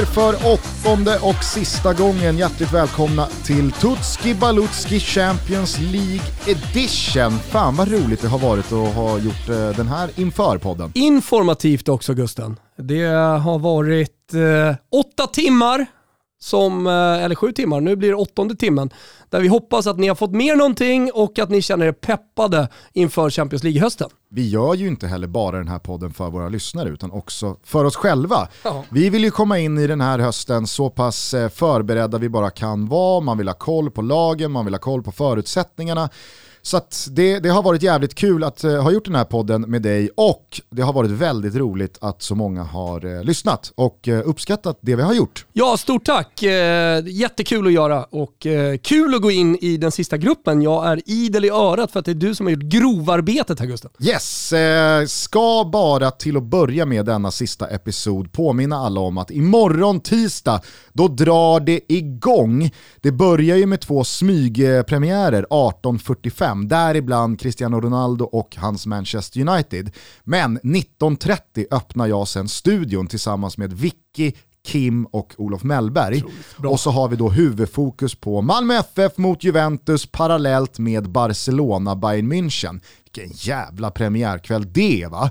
Säger för åttonde och sista gången hjärtligt välkomna till Tutski Balutski Champions League Edition. Fan vad roligt det har varit att ha gjort eh, den här inför podden. Informativt också Gusten. Det har varit eh, åtta timmar, som, eh, eller sju timmar, nu blir det åttonde timmen, där vi hoppas att ni har fått mer någonting och att ni känner er peppade inför Champions League-hösten. Vi gör ju inte heller bara den här podden för våra lyssnare utan också för oss själva. Ja. Vi vill ju komma in i den här hösten så pass eh, förberedda vi bara kan vara, man vill ha koll på lagen, man vill ha koll på förutsättningarna. Så det, det har varit jävligt kul att uh, ha gjort den här podden med dig och det har varit väldigt roligt att så många har uh, lyssnat och uh, uppskattat det vi har gjort. Ja, stort tack. Eh, jättekul att göra och eh, kul att gå in i den sista gruppen. Jag är idel i örat för att det är du som har gjort grovarbetet här Gusten. Yes, eh, ska bara till att börja med denna sista episod påminna alla om att imorgon tisdag, då drar det igång. Det börjar ju med två smygpremiärer 18.45, däribland Cristiano Ronaldo och hans Manchester United. Men 19.30 öppnar jag sen studion tillsammans med Vicky Kim och Olof Mellberg. Och så har vi då huvudfokus på Malmö FF mot Juventus parallellt med Barcelona Bayern München. Vilken jävla premiärkväll det är va?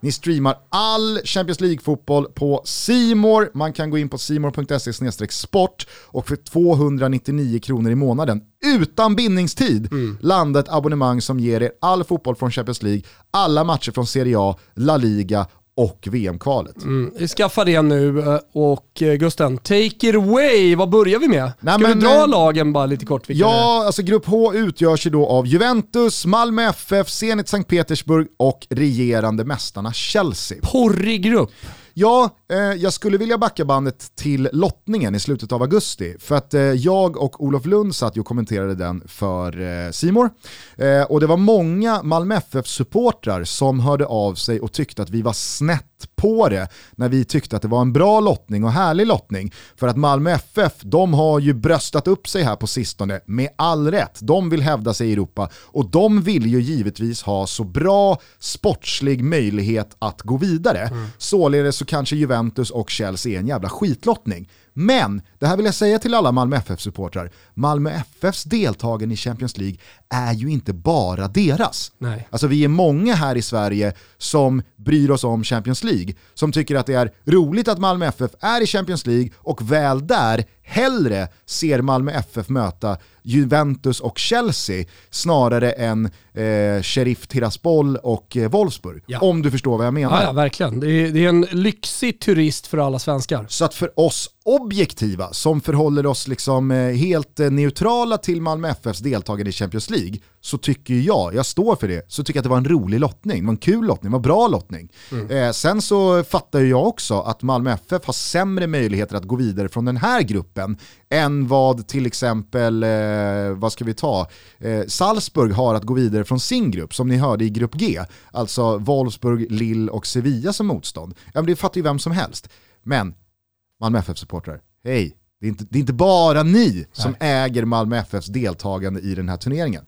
Ni streamar all Champions League-fotboll på Simor. Man kan gå in på simor.se sport och för 299 kronor i månaden utan bindningstid landa ett abonnemang som ger er all fotboll från Champions League, alla matcher från Serie A, La Liga och VM-kvalet. Mm. Skaffa det nu eh, och eh, Gusten, take it away. Vad börjar vi med? Nej, Ska men, vi dra eh, lagen bara lite kort? Ja, alltså grupp H utgörs ju då av Juventus, Malmö FF, Zenit Sankt Petersburg och regerande mästarna Chelsea. Porrig grupp. Ja, eh, jag skulle vilja backa bandet till lottningen i slutet av augusti. För att eh, jag och Olof Lund satt ju och kommenterade den för eh, Simor eh, Och det var många Malmö FF-supportrar som hörde av sig och tyckte att vi var snett på det när vi tyckte att det var en bra lottning och härlig lottning. För att Malmö FF, de har ju bröstat upp sig här på sistone med all rätt. De vill hävda sig i Europa och de vill ju givetvis ha så bra sportslig möjlighet att gå vidare. Således så kanske Juventus och Chelsea är en jävla skitlottning. Men, det här vill jag säga till alla Malmö FF-supportrar, Malmö FFs deltagande i Champions League är ju inte bara deras. Nej. Alltså vi är många här i Sverige som bryr oss om Champions League, som tycker att det är roligt att Malmö FF är i Champions League och väl där hellre ser Malmö FF möta Juventus och Chelsea snarare än eh, Sheriff Tiraspol och eh, Wolfsburg. Ja. Om du förstår vad jag menar. Ja, ja, verkligen. Det är, det är en lyxig turist för alla svenskar. Så att för oss objektiva som förhåller oss liksom eh, helt eh, neutrala till Malmö FFs deltagande i Champions League så tycker jag, jag står för det, så tycker jag att det var en rolig lottning, det var en kul lottning, det var en bra lottning. Eh, sen så fattar jag också att Malmö FF har sämre möjligheter att gå vidare från den här gruppen än vad till exempel, vad ska vi ta, Salzburg har att gå vidare från sin grupp, som ni hörde i grupp G, alltså Wolfsburg, Lille och Sevilla som motstånd. Ja, men det fattar ju vem som helst. Men Malmö FF-supportrar, hej, det är, inte, det är inte bara ni som äger Malmö FFs deltagande i den här turneringen.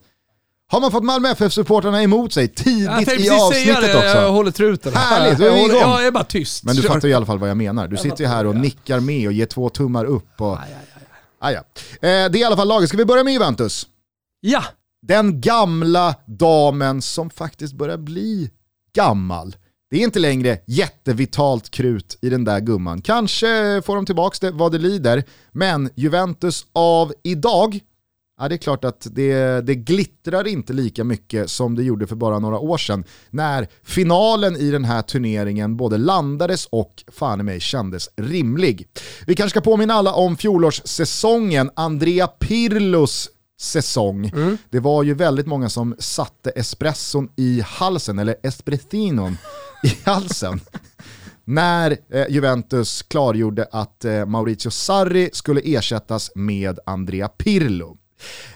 Har man fått Malmö FF-supportrarna emot sig tidigt i avsnittet det, också? jag håller truten. Härligt, då är vi igång. jag är bara tyst. Men du Kör. fattar ju i alla fall vad jag menar. Du Jag sitter ju här och nickar med och ger två tummar upp. Och... Aj, aj, aj. Ah, ja. eh, det är i alla fall laget. Ska vi börja med Juventus? Ja, den gamla damen som faktiskt börjar bli gammal. Det är inte längre jättevitalt krut i den där gumman. Kanske får de tillbaka det vad det lider, men Juventus av idag, ja, det är klart att det, det glittrar inte lika mycket som det gjorde för bara några år sedan när finalen i den här turneringen både landades och fan i mig kändes rimlig. Vi kanske ska påminna alla om fjolårssäsongen, Andrea Pirlos säsong. Det var ju väldigt många som satte espresson i halsen, eller espressinon i halsen. När eh, Juventus klargjorde att eh, Maurizio Sarri skulle ersättas med Andrea Pirlo.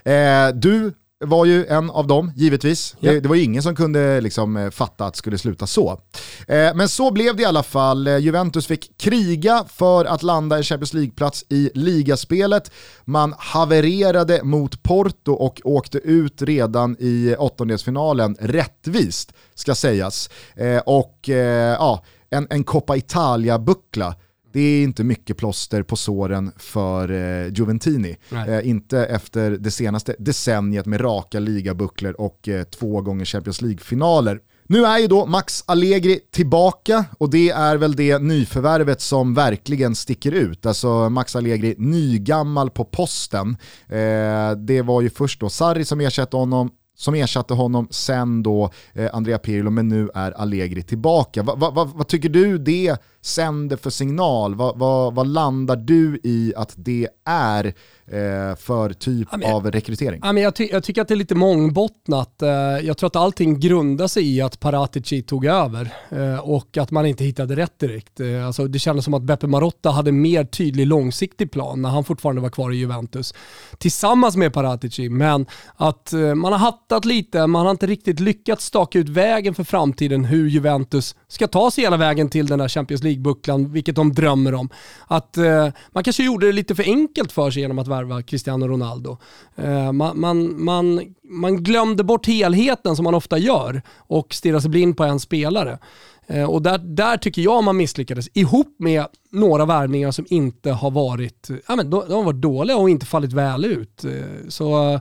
Eh, du var ju en av dem, givetvis. Ja. Det, det var ju ingen som kunde liksom, eh, fatta att det skulle sluta så. Eh, men så blev det i alla fall. Eh, Juventus fick kriga för att landa en Champions League-plats i ligaspelet. Man havererade mot Porto och åkte ut redan i åttondelsfinalen rättvist, ska sägas. Eh, och eh, ja, en, en Coppa Italia-buckla det är inte mycket plåster på såren för eh, Juventini. Eh, inte efter det senaste decenniet med raka ligabucklor och eh, två gånger Champions League-finaler. Nu är ju då Max Allegri tillbaka och det är väl det nyförvärvet som verkligen sticker ut. Alltså Max Allegri nygammal på posten. Eh, det var ju först då Sarri som ersatte honom, som ersatte honom, sen då eh, Andrea Pirlo, men nu är Allegri tillbaka. Va, va, va, vad tycker du det sänder för signal? Vad landar du i att det är eh, för typ ja, men, av rekrytering? Ja, men jag, ty jag, tycker att det är lite mångbottnat. Eh, jag tror att allting grundar sig i att Paratici tog över eh, och att man inte hittade rätt direkt. Eh, alltså, det kändes som att Beppe Marotta hade mer tydlig långsiktig plan när han fortfarande var kvar i Juventus tillsammans med Paratici. Men att eh, man har hattat lite, man har inte riktigt lyckats staka ut vägen för framtiden hur Juventus ska ta sig hela vägen till den där Champions League-bucklan, vilket de drömmer om. Att eh, man kanske gjorde det lite för enkelt för sig genom att värva Cristiano Ronaldo. Eh, man, man, man, man glömde bort helheten som man ofta gör och stirrade sig blind på en spelare. Eh, och där, där tycker jag man misslyckades, ihop med några värvningar som inte har varit, ja men de, de har varit dåliga och inte fallit väl ut. Eh, så Eh,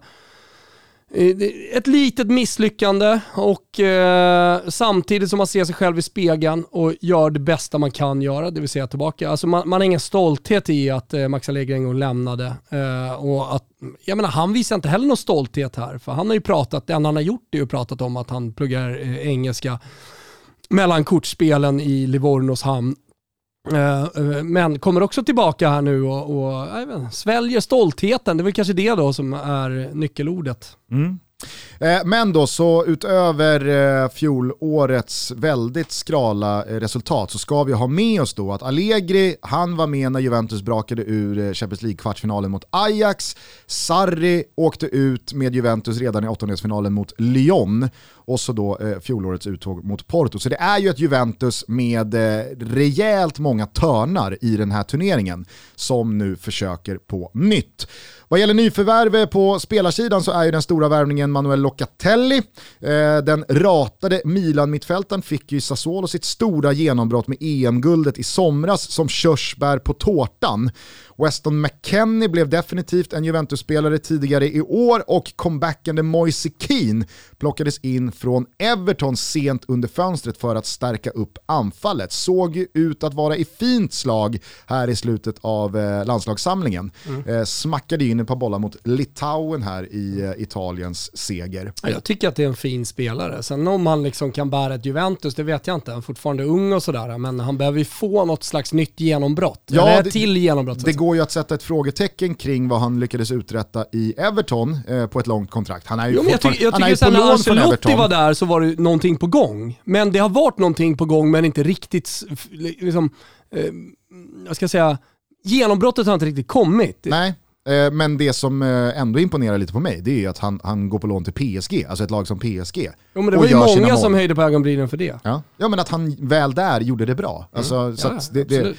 Eh, ett litet misslyckande och eh, samtidigt som man ser sig själv i spegeln och gör det bästa man kan göra, det vill säga tillbaka. Alltså man, man har ingen stolthet i att eh, Max Allegri en gång lämnade. Eh, och att, jag menar, han visar inte heller någon stolthet här, för han har ju pratat, det enda han har gjort är ju pratat om att han pluggar eh, engelska mellan kortspelen i Livornos hamn Eh, Eh, eh, men kommer också tillbaka här nu och, och vet, sväljer stoltheten. Det är väl kanske det då som är nyckelordet. Mm. Eh, men då så utöver eh, fjolårets väldigt skrala eh, resultat så ska vi ha med oss då att Allegri, han var med när Juventus brakade ur Champions League-kvartsfinalen mot Ajax. Sarri åkte ut med Juventus redan i åttondelsfinalen mot Lyon och så då eh, fjolårets uttåg mot Porto. Så det är ju ett Juventus med eh, rejält många törnar i den här turneringen som nu försöker på nytt. Vad gäller nyförvärv på spelarsidan så är ju den stora värvningen Manuel Locatelli. Eh, den ratade Milan-mittfältaren fick ju Sassuolo sitt stora genombrott med EM-guldet i somras som körsbär på tårtan. Weston McKennie blev definitivt en Juventus-spelare tidigare i år och comebackande Moise Keane plockades in från Everton sent under fönstret för att stärka upp anfallet. Såg ju ut att vara i fint slag här i slutet av eh, landslagssamlingen. Mm. Eh, smackade in ett par bollar mot Litauen här i eh, Italiens seger. Jag tycker att det är en fin spelare. Sen om han liksom kan bära ett Juventus, det vet jag inte. Han är fortfarande ung och sådär, men han behöver ju få något slags nytt genombrott. Ja, Eller det, till genombrott. Det går ju att sätta ett frågetecken kring vad han lyckades uträtta i Everton eh, på ett långt kontrakt. Han är ju jo, jag, ty jag han tycker när Ancelotti var där så var det någonting på gång. Men det har varit någonting på gång men inte riktigt, liksom, eh, jag ska säga, genombrottet har inte riktigt kommit. Nej. Eh, men det som eh, ändå imponerar lite på mig, det är att han, han går på lån till PSG, alltså ett lag som PSG. Jo men det var ju många som höjde på ögonbrynen för det. Ja. ja men att han väl där gjorde det bra. Alltså, mm. så ja, det, det,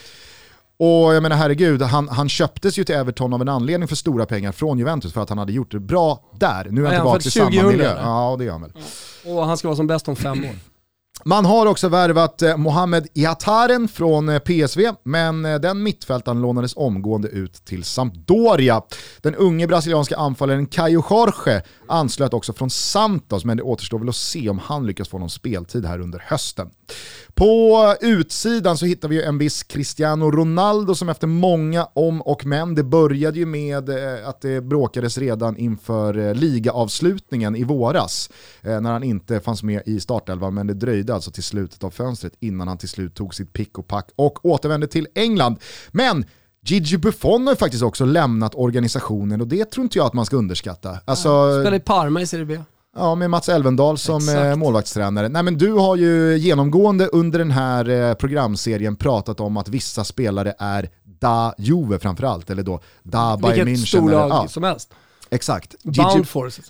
och jag menar herregud, han, han köptes ju till Everton av en anledning för stora pengar från Juventus för att han hade gjort det bra där. Nu är han tillbaka i samma miljö. Ja, det gör han väl. Och han ska vara som bäst om fem år. Man har också värvat eh, Mohamed Ihataren från eh, PSV, men eh, den mittfältaren lånades omgående ut till Sampdoria. Den unge brasilianska anfallaren Caio Jorge anslöt också från Santos, men det återstår väl att se om han lyckas få någon speltid här under hösten. På utsidan så hittar vi en viss Cristiano Ronaldo som efter många om och men, det började ju med att det bråkades redan inför ligaavslutningen i våras, när han inte fanns med i startelvan, men det dröjde alltså till slutet av fönstret innan han till slut tog sitt pick och pack och återvände till England. Men Gigi Buffon har ju faktiskt också lämnat organisationen och det tror inte jag att man ska underskatta. Alltså, ja, spelar i Parma i Serie B. Ja, med Mats Elvendal som eh, Exakt. målvaktstränare. Nej, men du har ju genomgående under den här eh, programserien pratat om att vissa spelare är da Juve framförallt, eller då da Bayern München. Vilket storlag ja. som helst. Exakt.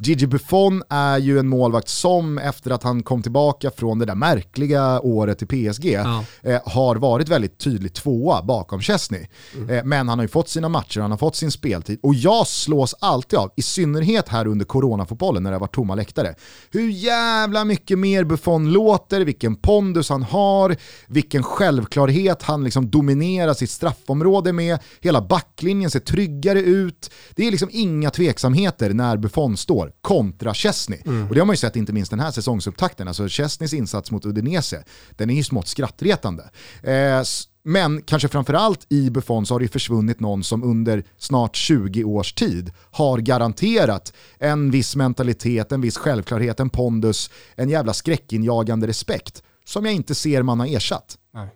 Gigi Buffon är ju en målvakt som efter att han kom tillbaka från det där märkliga året i PSG Ja. eh, har varit väldigt tydligt tvåa bakom Chesney. Eh, men han har ju fått sina matcher, han har fått sin speltid och jag slås alltid av, i synnerhet här under coronafotbollen när det har varit tomma läktare, hur jävla mycket mer Buffon låter, vilken pondus han har, vilken självklarhet han liksom dominerar sitt straffområde med, hela backlinjen ser tryggare ut. Det är liksom inga tveksamheter när Buffon står kontra Chesney. Och det har man ju sett inte minst den här säsongsupptakten, alltså Chesneys insats mot Udinese, den är ju smått skrattretande. Eh, men kanske framförallt i Buffon så har det försvunnit någon som under snart 20 års tid har garanterat en viss mentalitet, en viss självklarhet, en pondus, en jävla skräckinjagande respekt som jag inte ser man har ersatt. Nej.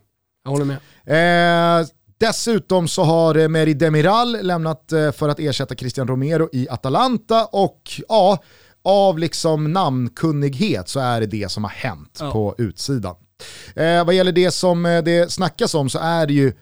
Jag håller med. Eh, dessutom så har eh, Meri Demiral lämnat eh, för att ersätta Christian Romero i Atalanta och ja, av liksom namnkunnighet så är det det som har hänt Ja. på utsidan. Eh, vad gäller det som eh, det snackas om så är det ju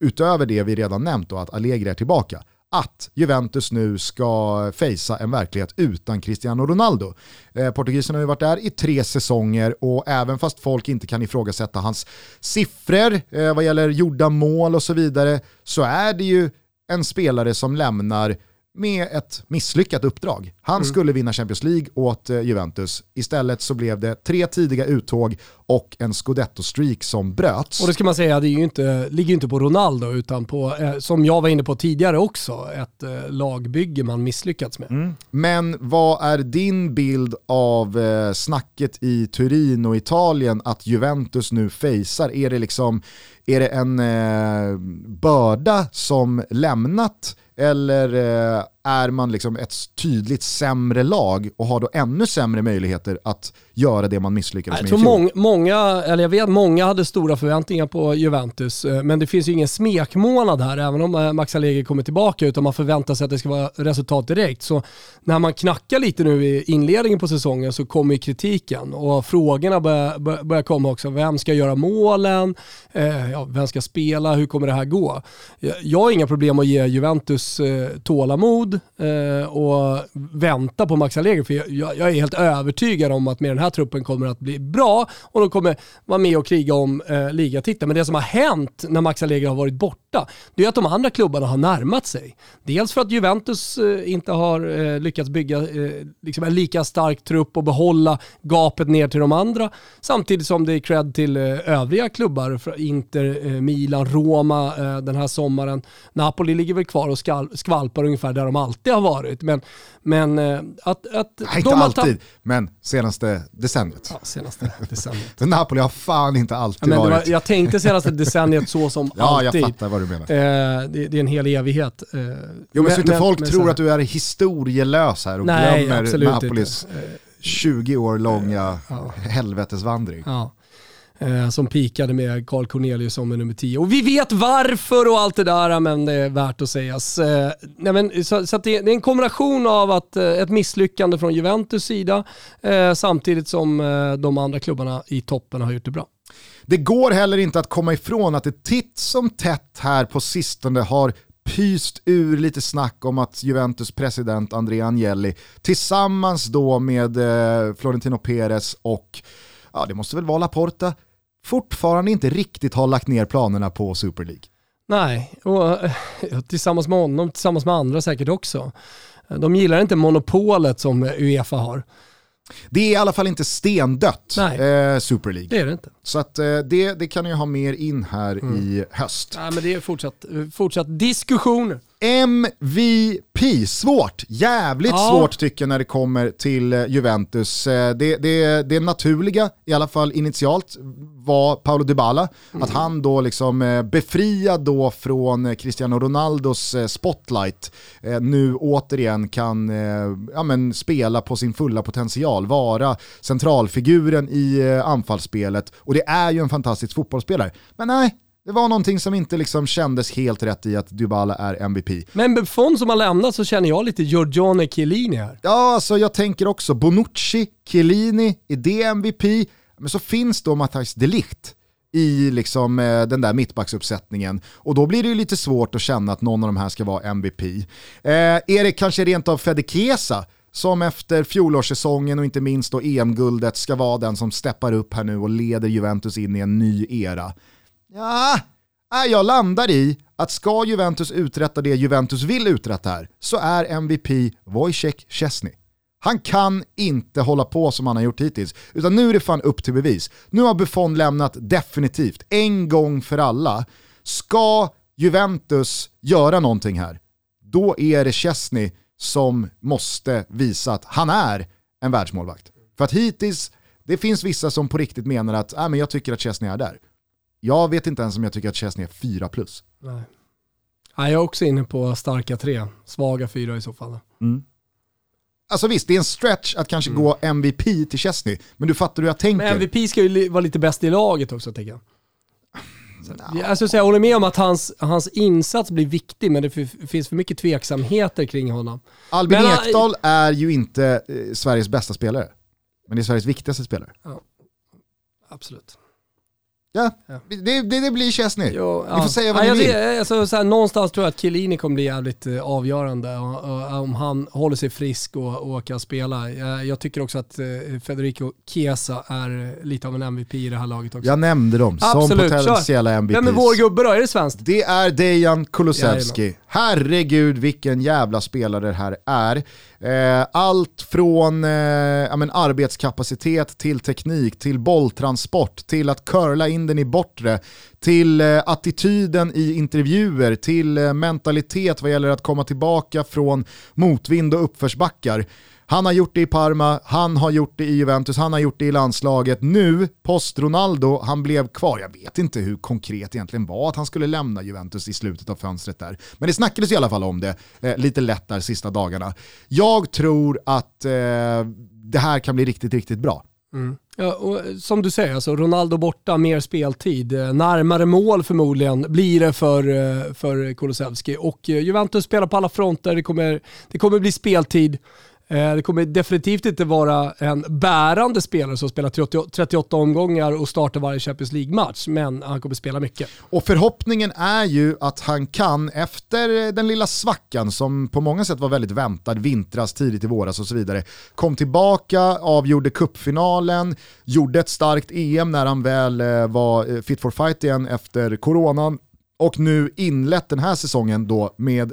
utöver det vi redan nämnt då, att Allegri är tillbaka, att Juventus nu ska fejsa en verklighet utan Cristiano Ronaldo. Eh, Portugisen har ju varit där i tre säsonger och även fast folk inte kan ifrågasätta hans siffror eh, vad gäller gjorda mål och så vidare så är det ju en spelare som lämnar med ett misslyckat uppdrag. Han skulle vinna Champions League åt eh, Juventus. Istället så blev det tre tidiga uttåg och en scudetto-streak som bröts. Och det ska man säga, det är ju inte, ligger ju inte på Ronaldo utan på, eh, som jag var inne på tidigare också, ett eh, lagbygge man misslyckats med. Men vad är din bild av eh, snacket i Turin och Italien att Juventus nu fejsar? Är det, liksom, är det en eh, börda som lämnat eller eh, är man liksom ett tydligt sämre lag och har då ännu sämre möjligheter att göra det man misslyckades Jag med tror i fjol? många, många, eller jag vet många hade stora förväntningar på Juventus, eh, men det finns ju ingen smekmånad här, även om eh, Max Allegri kommer tillbaka, utan man förväntar sig att det ska vara resultat direkt. Så när man knackar lite nu i inledningen på säsongen så kommer ju kritiken och frågorna börjar, bör- börjar komma också. Vem ska göra målen? Eh, ja, vem ska spela? Hur kommer det här gå? Jag, jag har inga problem att ge Juventus eh, tålamod eh, och vänta på Max Allegri, för jag, jag, jag är helt övertygad om att med den här truppen kommer att bli bra och de kommer vara med och kriga om eh, ligatiteln. Men det som har hänt när Max Allegri har varit borta, det är att de andra klubbarna har närmat sig. Dels för att Juventus eh, inte har eh, lyckats bygga eh, liksom en lika stark trupp och behålla gapet ner till de andra, samtidigt som det är cred till eh, övriga klubbar, Inter, eh, Milan, Roma eh, den här sommaren. Napoli ligger väl kvar och skvalpar ungefär där de alltid har varit. Men, men eh, att, att Nej, de inte alltid, men senaste decenniet. Ja, senaste decenniet. Napoli har fan inte alltid Ja, men det var, varit... jag tänkte senaste decenniet så som Ja, jag alltid. fattar vad du menar. Eh, det, det är en hel evighet. Eh, Jo men så inte folk men tror att du är historielös här och Nej, glömmer Napolis inte. Eh, 20 år långa Ja. helvetesvandring. Ja. Eh, som pikade med Carl Cornelius som är nummer 10. Och vi vet varför och allt det där, men det är värt att sägas. Eh, nej men, så så att det, det är en kombination av att, eh, ett misslyckande från Juventus sida, eh, samtidigt som eh, de andra klubbarna i toppen har gjort det bra. Det går heller inte att komma ifrån att det titt som tätt här på sistone har pyst ur lite snack om att Juventus president Andrea Agnelli tillsammans då med eh, Florentino Perez och, ja det måste väl vara Laporta, fortfarande inte riktigt har lagt ner planerna på Super League. Nej, och eh, tillsammans med honom, tillsammans med andra säkert också. De gillar inte monopolet som Uefa har. Det är i alla fall inte stendött, eh, Super League. Det är det inte. Så att, eh, det, det kan jag ha mer in här Mm. i höst. Nej, men det är fortsatt, fortsatt diskussioner. MVP, svårt. Jävligt Ja. svårt tycker jag när det kommer till eh, Juventus. Eh, Det, det, det naturliga, i alla fall initialt, var Paolo Dybala. Att han då liksom eh, befriad då från Cristiano Ronaldos spotlight nu återigen kan ja, men spela på sin fulla potential, vara centralfiguren i anfallsspelet. Och det är ju en fantastisk fotbollsspelare. Men nej, det var någonting som inte liksom kändes helt rätt i att Dybala är MVP. Men Buffon som har lämnat så känner jag lite Giorgione Chiellini här. Ja, alltså jag tänker också Bonucci, Chiellini, är det MVP? Men så finns då Matthijs de Ligt i liksom, eh, den där mittbacksuppsättningen. Och då blir det ju lite svårt att känna att någon av de här ska vara MVP. Eh, är det kanske rent av Fede Kesa som efter fjolårssäsongen och inte minst då EM-guldet ska vara den som steppar upp här nu och leder Juventus in i en ny era? Ja, äh, jag landar i att ska Juventus uträtta det Juventus vill uträtta här så är MVP Wojciech Szczesny. Han kan inte hålla på som han har gjort hittills, utan nu är det fan upp till bevis. Nu har Buffon lämnat definitivt, en gång för alla. Ska Juventus göra någonting här, då är det Chesney som måste visa att han är en världsmålvakt. För att hittills, det finns vissa som på riktigt menar att äh, men jag tycker att Chesney är där. Jag vet inte ens om jag tycker att Chesney är 4 plus. Nej. jag är också inne på starka tre, svaga fyra i så fall. Mm. Alltså visst, det är en stretch att kanske mm. gå MVP till Chesney, men du fattar hur jag tänker. Men MVP ska ju vara lite bäst i laget också tänker jag. No. Alltså, så jag håller med om att hans, hans insats blir viktig, men det finns för mycket tveksamheter kring honom. Albin men, Ekdal är ju inte eh, Sveriges bästa spelare, men det är Sveriges viktigaste spelare. Ja, absolut. Ja, Det, det, det, blir Chesney. Jo, ja. Ni får säga vad ja, ni vill. Det, alltså, så här, någonstans tror jag att Chiellini kommer bli jävligt eh, avgörande om han håller sig frisk och, och kan spela. Jag, jag tycker också att eh, Federico Chiesa är lite av en MVP i det här laget också. Jag nämnde dem som potentiella MVPs. Vem är vår gubbe då? Är det svenskt? Det är Dejan Kulusevski. Herregud vilken jävla spelare det här är. Eh, allt från eh, ja, men arbetskapacitet till teknik, till bolltransport, till att curla in den i bortre, till eh, attityden i intervjuer, till eh, mentalitet vad gäller att komma tillbaka från motvind och uppförsbackar. Han har gjort det i Parma, han har gjort det i Juventus, han har gjort det i landslaget. Nu, post-Ronaldo, han blev kvar. Jag vet inte hur konkret det egentligen var att han skulle lämna Juventus i slutet av fönstret där. Men det snackades i alla fall om det eh, lite lätt där sista dagarna. Jag tror att eh, det här kan bli riktigt, riktigt bra. Mm. Ja, och eh, som du säger, alltså Ronaldo borta, mer speltid. Eh, närmare mål förmodligen blir det för, eh, för Kulusevski. Och Juventus spelar på alla fronter, det kommer, det kommer bli speltid. Eh, det kommer definitivt inte vara en bärande spelare som spelar 38 omgångar och startar varje Champions League-match, men han kommer spela mycket. Och förhoppningen är ju att han kan, efter den lilla svackan som på många sätt var väldigt väntad, vintras, tidigt i våras och så vidare, kom tillbaka, avgjorde kuppfinalen, gjorde ett starkt EM när han väl eh, var eh, fit for fight igen efter coronan, och nu inlett den här säsongen då med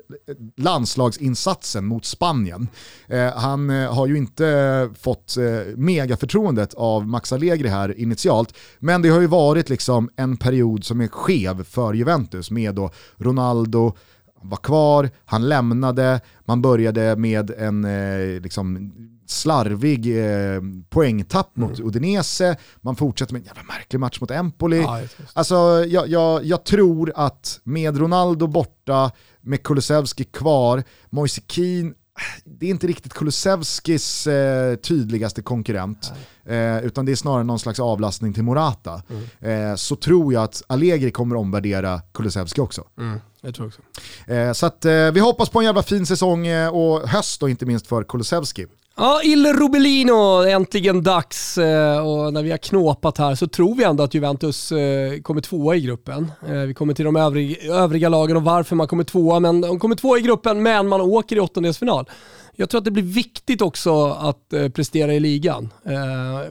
landslagsinsatsen mot Spanien. Eh, han eh, har ju inte eh, fått eh, megaförtroendet av Max Allegri här initialt, men det har ju varit liksom en period som är skev för Juventus med då Ronaldo, var kvar, han lämnade, man började med en eh, liksom, slarvig eh, poängtapp mot mm. Udinese, man fortsätter med en jävla märklig match mot Empoli. Ja, alltså, jag, jag, jag, tror att med Ronaldo borta, med Kulusevski kvar, Moise Keane, det är inte riktigt Kulusevskis eh, tydligaste konkurrent, eh, utan det är snarare någon slags avlastning till Morata. Mm. Eh, så tror jag att Allegri kommer omvärdera Kulusevski också. Mm. Jag tror också. Eh, så att, eh, vi hoppas på en jävla fin säsong eh, och höst då inte minst för Kulusevski. Ja, Il Rubelino, äntligen dags. Eh, och när vi har knåpat här så tror vi ändå att Juventus eh, kommer tvåa i gruppen. Eh, vi kommer till de övriga, övriga lagen och varför man kommer tvåa, men de kommer tvåa i gruppen, men man åker i åttondelsfinal. Jag tror att det blir viktigt också att prestera i ligan.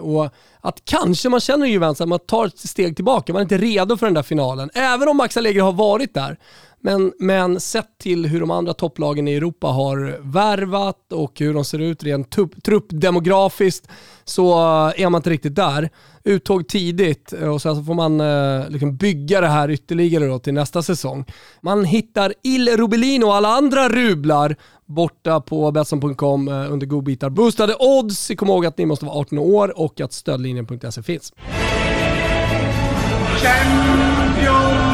Och att kanske man känner i Juventus att man tar ett steg tillbaka, man är inte redo för den där finalen. Även om Max Allegri har varit där men, men sett till hur de andra topplagen i Europa har värvat och hur de ser ut rent truppdemografiskt så eh, är man inte riktigt där. Uttåg tidigt eh, och sen så får man eh, liksom bygga det här ytterligare då till nästa säsong. Man hittar Il Rubelino och alla andra rublar borta på Betsson.com eh, under godbitar. Boostade odds, kom ihåg att ni måste vara 18 år och att stödlinjen.se finns. Champions.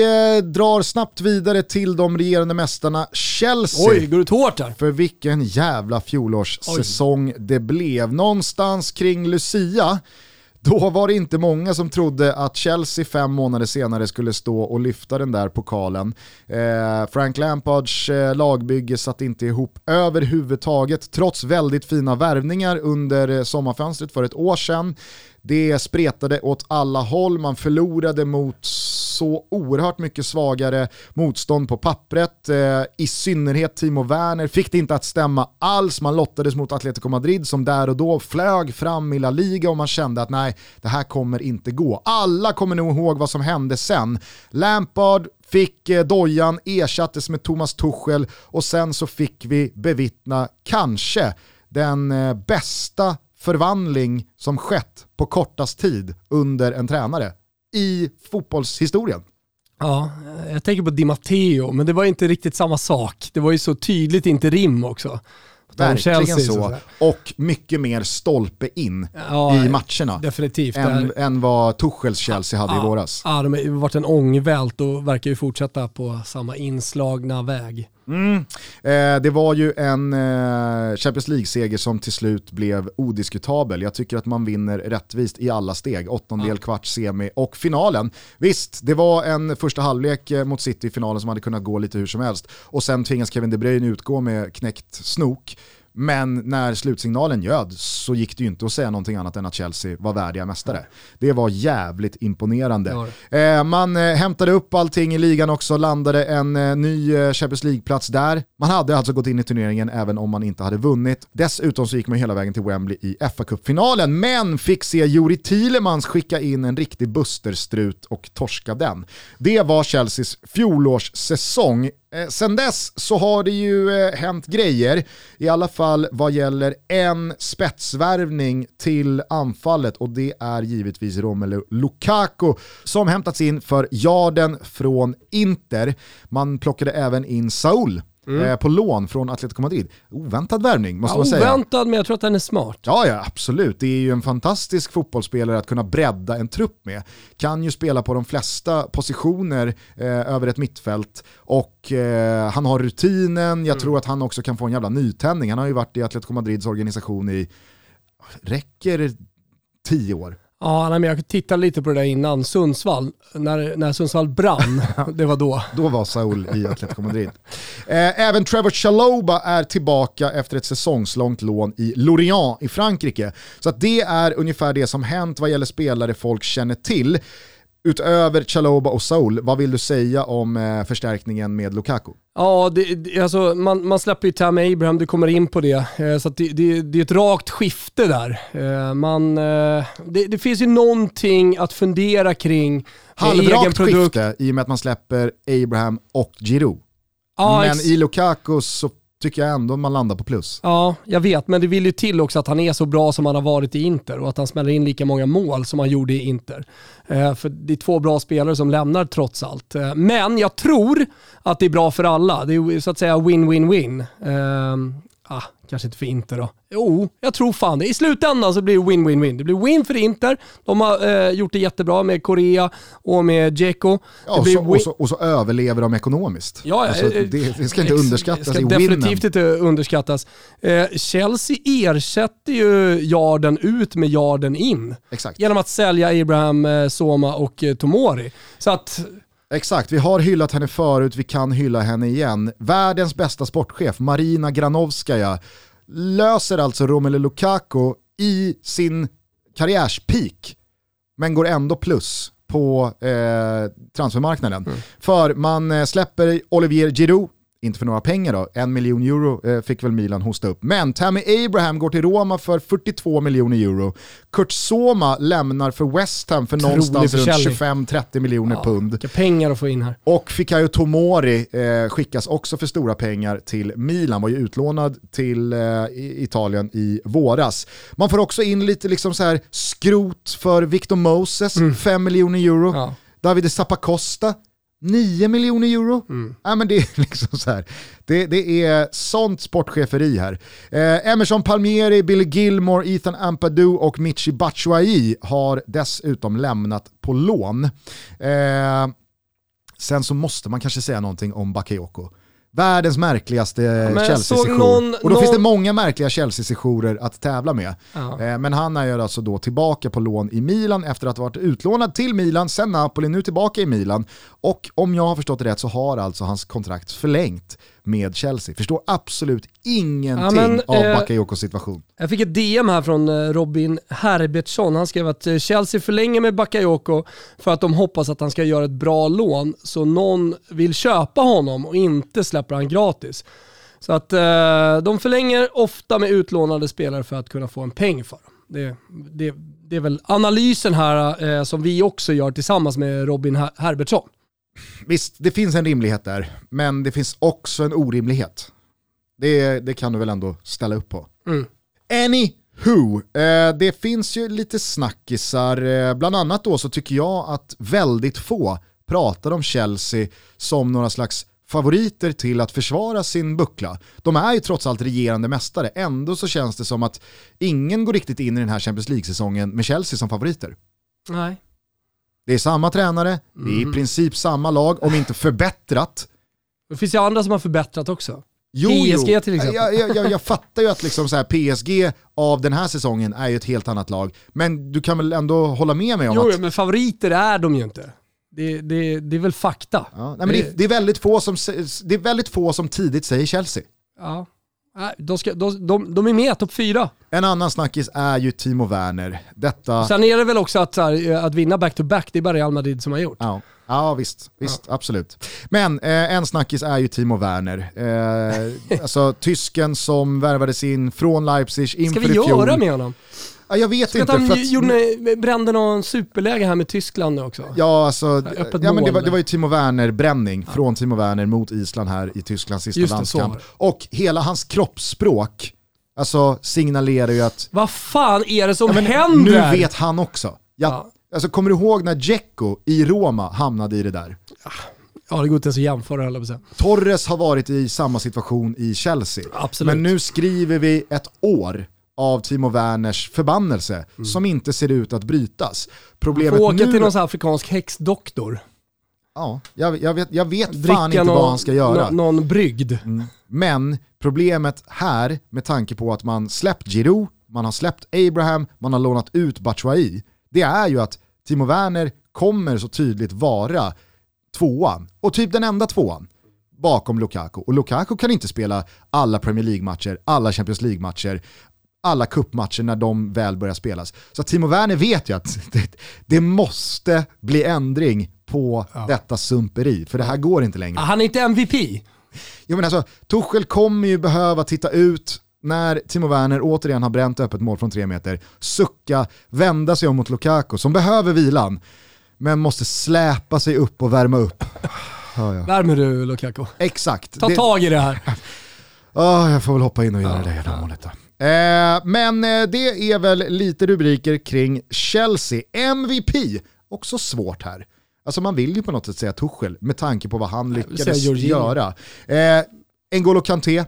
Vi eh, drar snabbt vidare till de regerande mästarna Chelsea. Oj, går det hårt där? För vilken jävla fjolårssäsong det blev. Någonstans kring Lucia Då var det inte många som trodde att Chelsea fem månader senare skulle stå och lyfta den där pokalen. Eh, Frank Lampards eh, lagbygge satt inte ihop överhuvudtaget, trots väldigt fina värvningar under eh, sommarfönstret för ett år sedan. Det spretade åt alla håll, man förlorade mot så oerhört mycket svagare motstånd på pappret. Eh, I synnerhet Timo Werner fick det inte att stämma alls. Man lottades mot Atletico Madrid som där och då flög fram i La Liga och man kände att nej, det här kommer inte gå. Alla kommer nog ihåg vad som hände sen. Lampard fick eh, dojan, ersattes med Thomas Tuchel och sen så fick vi bevittna kanske den eh, bästa förvandling som skett på kortast tid under en tränare i fotbollshistorien. Ja, jag tänker på Di Matteo, men det var inte riktigt samma sak. Det var ju så tydligt inte rim också. Verkligen Chelsea, så. Och mycket mer stolpe in ja, i matcherna. Definitivt. Än, än vad Tuchels Chelsea hade ja, i våras. Ja, de har varit en ångvält och verkar ju fortsätta på samma inslagna väg. Mm. Eh, det var ju en eh, Champions League-seger som till slut blev odiskutabel. Jag tycker att man vinner rättvist i alla steg. Åttondel, ja. kvart, semi och finalen. Visst, det var en första halvlek eh, mot City i finalen som hade kunnat gå lite hur som helst. Och sen tvingas Kevin De Bruyne utgå med knäckt snok. Men när slutsignalen ljöd så gick det ju inte att säga någonting annat än att Chelsea var värdiga mästare. Det var jävligt imponerande. Eh, man eh, hämtade upp allting i ligan också, landade en eh, ny Champions League-plats där. Man hade alltså gått in i turneringen även om man inte hade vunnit. Dessutom så gick man hela vägen till Wembley i fa Cup-finalen, men fick se Juri Thielemans skicka in en riktig busterstrut och torska den. Det var Chelseas fjolårssäsong Eh, sen dess så har det ju eh, hänt grejer, i alla fall vad gäller en spetsvärvning till anfallet och det är givetvis Romelu Lukaku som hämtats in för Jarden från Inter. Man plockade även in Saul Mm. Eh, på lån från Atletico Madrid. Oväntad värvning måste ja, man säga. Oväntad men jag tror att den är smart. Ja, ja, absolut. Det är ju en fantastisk fotbollsspelare att kunna bredda en trupp med. Kan ju spela på de flesta positioner eh, över ett mittfält och eh, han har rutinen. Jag mm. tror att han också kan få en jävla nytändning. Han har ju varit i Atletico Madrids organisation i, räcker tio år? Ja, nej, men jag tittade lite på det där innan. Sundsvall, när, när Sundsvall brann, det var då. Då var Saul i Atletico Madrid. Eh, även Trevor Chaloba är tillbaka efter ett säsongslångt lån i Lorient i Frankrike. Så att det är ungefär det som hänt vad gäller spelare folk känner till. Utöver Chaloba och Saul, vad vill du säga om eh, förstärkningen med Lukaku? Ja, det, alltså, man, man släpper ju Tammy Abraham, du kommer in på det. Eh, så det, det, det, är ett rakt skifte där. Eh, man, eh, det, det, finns ju någonting att fundera kring. Halvrakt skifte i och med att man släpper Abraham och Giroud. Ja, Men i Lukaku så tycker jag ändå man landar på plus. Ja, jag vet, men det vill ju till också att han är så bra som han har varit i Inter och att han smäller in lika många mål som han gjorde i Inter. Eh, för det är två bra spelare som lämnar trots allt. Eh, men jag tror att det är bra för alla. Det är så att säga win-win-win. Eh, ah, kanske inte för Inter då. Jo, jag tror fan det. I slutändan så blir det win-win-win. Det blir win för Inter. De har eh, gjort det jättebra med Korea och med Dzeko. Ja, och, så, och, så, och så överlever de ekonomiskt. Ja, alltså, det, det, ska inte underskattas Det ska definitivt inte underskattas. Eh, Chelsea ersätter ju yarden ut med yarden in. Exakt. Genom att sälja Abraham, eh, Soma och eh, Tomori. Så att Exakt, vi har hyllat henne förut, vi kan hylla henne igen. Världens bästa sportchef, Marina Granovskaja, löser alltså Romelu Lukaku i sin karriärspeak, men går ändå plus på eh, transfermarknaden. Mm. För man eh, släpper Olivier Giroud inte för några pengar då, en miljon euro eh, fick väl Milan hosta upp. Men Tammy Abraham går till Roma för 42 miljoner euro. Kurt Soma lämnar för West Ham för Trolig någonstans runt 25-30 miljoner ja, pund. Vilka pengar att få in här. Och Fikayo Tomori eh, skickas också för stora pengar till Milan, var ju utlånad till eh, Italien i våras. Man får också in lite liksom så här skrot för Victor Moses, mm. 5 miljoner euro. Ja. David Zappacosta, 9 miljoner euro? Mm. Ja, men det, är liksom så här. Det, det är sånt sportcheferi här. Eh, Emerson Palmieri, Billy Gilmore, Ethan Ampadu och Michi Batshuayi har dessutom lämnat på lån. Eh, sen så måste man kanske säga någonting om Bakayoko. Världens märkligaste men Chelsea-sejour. någon- Och då finns det någon- många märkliga Chelsea-sejourer att tävla med. Ja. Eh, Men han är ju alltså då tillbaka på lån i Milan efter att ha varit utlånad till Milan, sen Napoli, nu tillbaka i Milan. Och om jag har förstått det rätt så har alltså hans kontrakt förlängt med Chelsea. Förstår absolut ingenting Ja, men, av eh, Bakayokos situation. Jag fick ett DM här från eh, Robin Herbertsson. Han skrev att eh, Chelsea förlänger med Bakayoko för att de hoppas att han ska göra ett bra lån så någon vill köpa honom och inte släpper han gratis. Så att eh, de förlänger ofta med utlånade spelare för att kunna få en peng för dem. Det, det, det är väl analysen här eh, som vi också gör tillsammans med Robin Her- Herbertsson. Visst, det finns en rimlighet där, men det finns också en orimlighet. Det, det kan du väl ändå ställa upp på. Mm. Anywho, eh, det finns ju lite snackisar, eh, bland annat då så tycker jag att väldigt få pratar om Chelsea som några slags favoriter till att försvara sin buckla. De är ju trots allt regerande mästare, ändå så känns det som att ingen går riktigt in i den här Champions League-säsongen med Chelsea som favoriter. Nej. Det är samma tränare, det är i princip samma lag, om inte förbättrat. Det finns ju andra som har förbättrat också. Jo, PSG jo. till exempel. Jag, jag, jag, jag fattar ju att liksom så PSG av den här säsongen är ju ett helt annat lag. Men du kan väl ändå hålla med mig om Jo, att men favoriter är de ju inte. Det, det, det är väl fakta. ja, nej, men det, det, är väldigt få som, det är väldigt få som tidigt säger Chelsea. Ja. De, ska, de, de, de är med, topp fyra. En annan snackis är ju Timo Werner. Detta... Sen är det väl också att, här, att vinna back-to-back, det är bara Real Madrid som har gjort. Ja, ja visst, visst absolut. Men eh, en snackis är ju Timo Werner. Eh, alltså tysken som värvades in från Leipzig inför Ska vi i fjol. göra med honom? Ja, jag vet Ska inte. att- gjorde, brände någon superläge här med Tyskland nu också? Ja, alltså, öppet ja, men det, var, det var ju Timo Werner-bränning från Timo Werner mot Island här i Tysklands sista Just landskamp. det. Och hela hans kroppsspråk alltså, signalerar ju att Vad fan är det som ja, händer? nu vet han också. Ja, Ja. Alltså, kommer du ihåg när Dzeko i Roma hamnade i det där? Ja, det går inte ens att jämföra höll jag. Torres har varit i samma situation i Chelsea. Absolut. Men nu skriver vi ett år av Timo Werners förbannelse som inte ser ut att brytas. Problemet Få åka nu... till någon afrikansk häxdoktor. Ja, jag, jag vet, jag vet fan inte någon, vad han ska göra. nå- någon brygd. Men problemet här, med tanke på att man släppt Giroud, man har släppt Abraham, man har lånat ut Batshuayi, det är ju att Timo Werner kommer så tydligt vara tvåan, och typ den enda tvåan, bakom Lukaku. Och Lukaku kan inte spela alla Premier League-matcher, alla Champions League-matcher, alla kuppmatcher när de väl börjar spelas. Så Timo Werner vet ju att det, det måste bli ändring på detta sumperi, för det här går inte längre. Han är inte MVP. Jo, men alltså, Tuchel kommer ju behöva titta ut när Timo Werner återigen har bränt öppet mål från tre meter, sucka, vända sig om mot Lukaku som behöver vilan, men måste släpa sig upp och värma upp. Ja, ja. Värmer du Lukaku? Exakt. Ta Det- tag i det här. Ah, jag får väl hoppa in och göra det jävla målet då. Eh, men eh, det är väl lite rubriker kring Chelsea. MVP, också svårt här. Alltså man vill ju på något sätt säga Tuchel med tanke på vad han lyckades göra. Eh, N'Golo Kanté,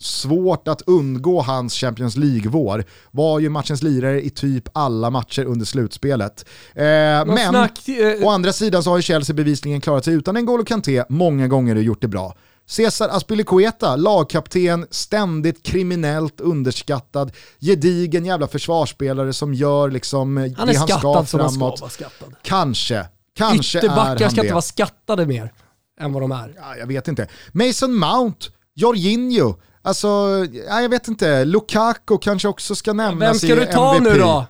svårt att undgå hans Champions League-vår. Var ju matchens lirare i typ alla matcher under slutspelet. Eh, men... snack, eh, Å andra sidan så har ju Chelsea bevisligen klarat sig utan N'Golo Kanté många gånger och gjort det bra. Cesar Azpilicueta, lagkapten, ständigt kriminellt underskattad, gedigen jävla försvarsspelare som gör liksom eh, han är det han ska skattad som han ska framåt. vara skattad. Kanske, kanske är han ska det. inte vara skattade mer än vad de är. Ja, jag vet inte. Mason Mount, Jorginho, alltså, ja, jag vet inte. Lukaku kanske också ska nämnas Vem ska i du ta MVP. nu då?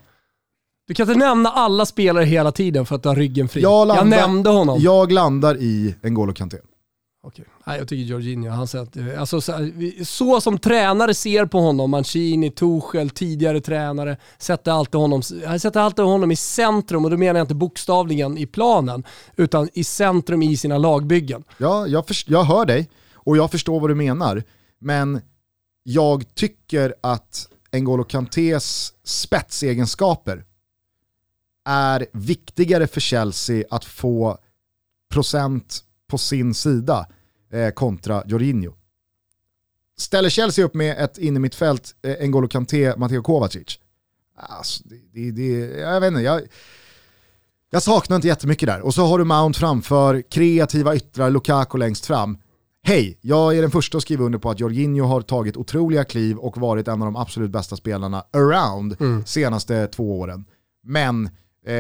Du kan inte nämna alla spelare hela tiden för att du har ryggen fri. Jag, landar, jag nämnde honom. Jag landar i N'Golo Kanté. Okej. Nej, jag tycker Jorginho, han säger, eh, alltså, så, här, vi- så som tränare ser på honom, Mancini, Tuchel, tidigare tränare, sätter alltid honom, han sätter alltid honom i centrum och då menar jag inte bokstavligen i planen, utan i centrum i sina lagbyggen. Ja, jag, för, jag hör dig och jag förstår vad du menar. Men jag tycker att N'Golo Kantés spetsegenskaper är viktigare för Chelsea att få procent på sin sida eh, kontra Jorginho. Ställer Chelsea upp med ett innermittfält, eh, N'Golo Kanté, Matteo Kovacic? Alltså, det, det, jag vet inte, jag, jag saknar inte jättemycket där. Och så har du Mount framför, kreativa yttrar, Lukaku längst fram. hej, jag är den första att skriva under på att Jorginho har tagit otroliga kliv och varit en av de absolut bästa spelarna around mm. senaste två åren. Men eh,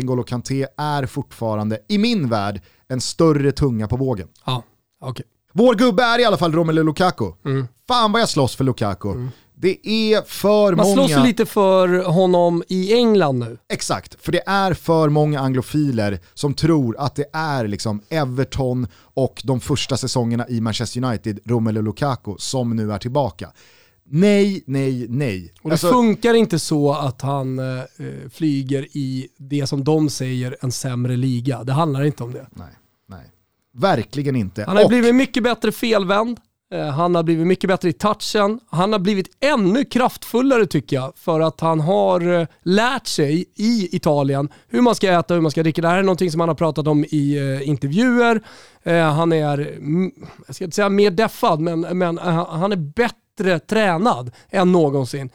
N'Golo Kanté är fortfarande, i min värld, en större tunga på vågen. Ja, okay. Vår gubbe är i alla fall Romelu Lukaku. Mm. Fan vad jag slåss för Lukaku. Mm. Det är för Man många... Man slåss lite för honom i England nu. Exakt, för det är för många anglofiler som tror att det är liksom Everton och de första säsongerna i Manchester United, Romelu Lukaku, som nu är tillbaka. Nej, nej, nej. Och det alltså, funkar inte så att han eh, flyger i det som de säger en sämre liga. Det handlar inte om det. Nej, nej. Verkligen inte. Han har och, blivit mycket bättre felvänd. Eh, han har blivit mycket bättre i touchen. Han har blivit ännu kraftfullare tycker jag för att han har eh, lärt sig i Italien hur man ska äta, hur man ska dricka. Det här är någonting som han har pratat om i uh, intervjuer. Uh, han är, mm, jag ska inte säga mer deffad, men, men han är bättre tränad än någonsin.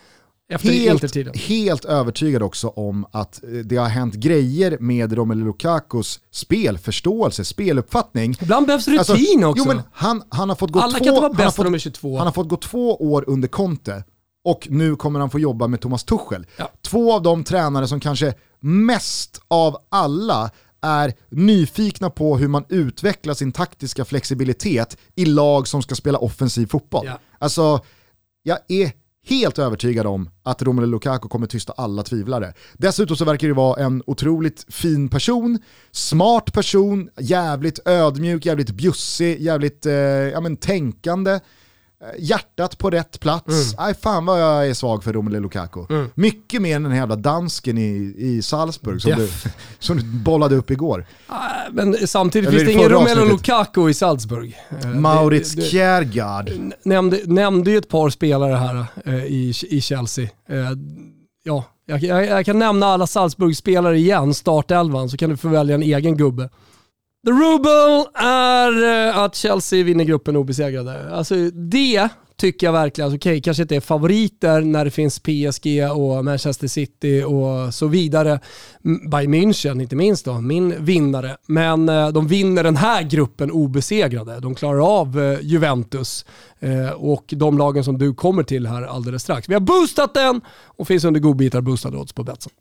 Efter helt, helt övertygad också om att eh, det har hänt grejer med Romelu Lukakus spelförståelse, speluppfattning. Ibland behövs alltså, rutin alltså, också. Jo, men han, han har fått gå Alla två, kan inte vara bäst han, nummer 22. han har fått gå två år under Conte och nu kommer han få jobba med Thomas Tuchel. Ja. Två av de tränare som kanske mest av alla är nyfikna på hur man utvecklar sin taktiska flexibilitet i lag som ska spela offensiv fotboll. Ja. Alltså, jag är helt övertygad om att Romelu Lukaku kommer tysta alla tvivlare. Dessutom så verkar det vara en otroligt fin person, smart person, jävligt ödmjuk, jävligt bjussig, jävligt eh, ja, men, tänkande. Eh, hjärtat på rätt plats. Mm. Aj, fan vad jag är svag för Romelu Lukaku. Mm. Mycket mer än den jävla dansken i, i Salzburg som, du, som du bollade upp igår. Ah, men samtidigt Eller finns det ingen Romelu Lukaku i Salzburg. Eh, Maurits Kjærgaard. Nämnde, nämnde ju ett par spelare här eh, i, i Chelsea. ja, jag, jag, jag, kan nämna alla Salzburg-spelare igen, startelvan, så kan du få välja en egen gubbe. The Ruble är eh, att Chelsea vinner gruppen obesegrade. Alltså det tycker jag verkligen, alltså, okej okay, kanske inte är favoriter när det finns PSG och Manchester City och så vidare. Bayern München inte minst då, min vinnare. Men eh, de vinner den här gruppen obesegrade. De klarar av eh, Juventus och de lagen som du kommer till här alldeles strax. Vi har boostat den och finns under godbitar boostade odds på Betsson.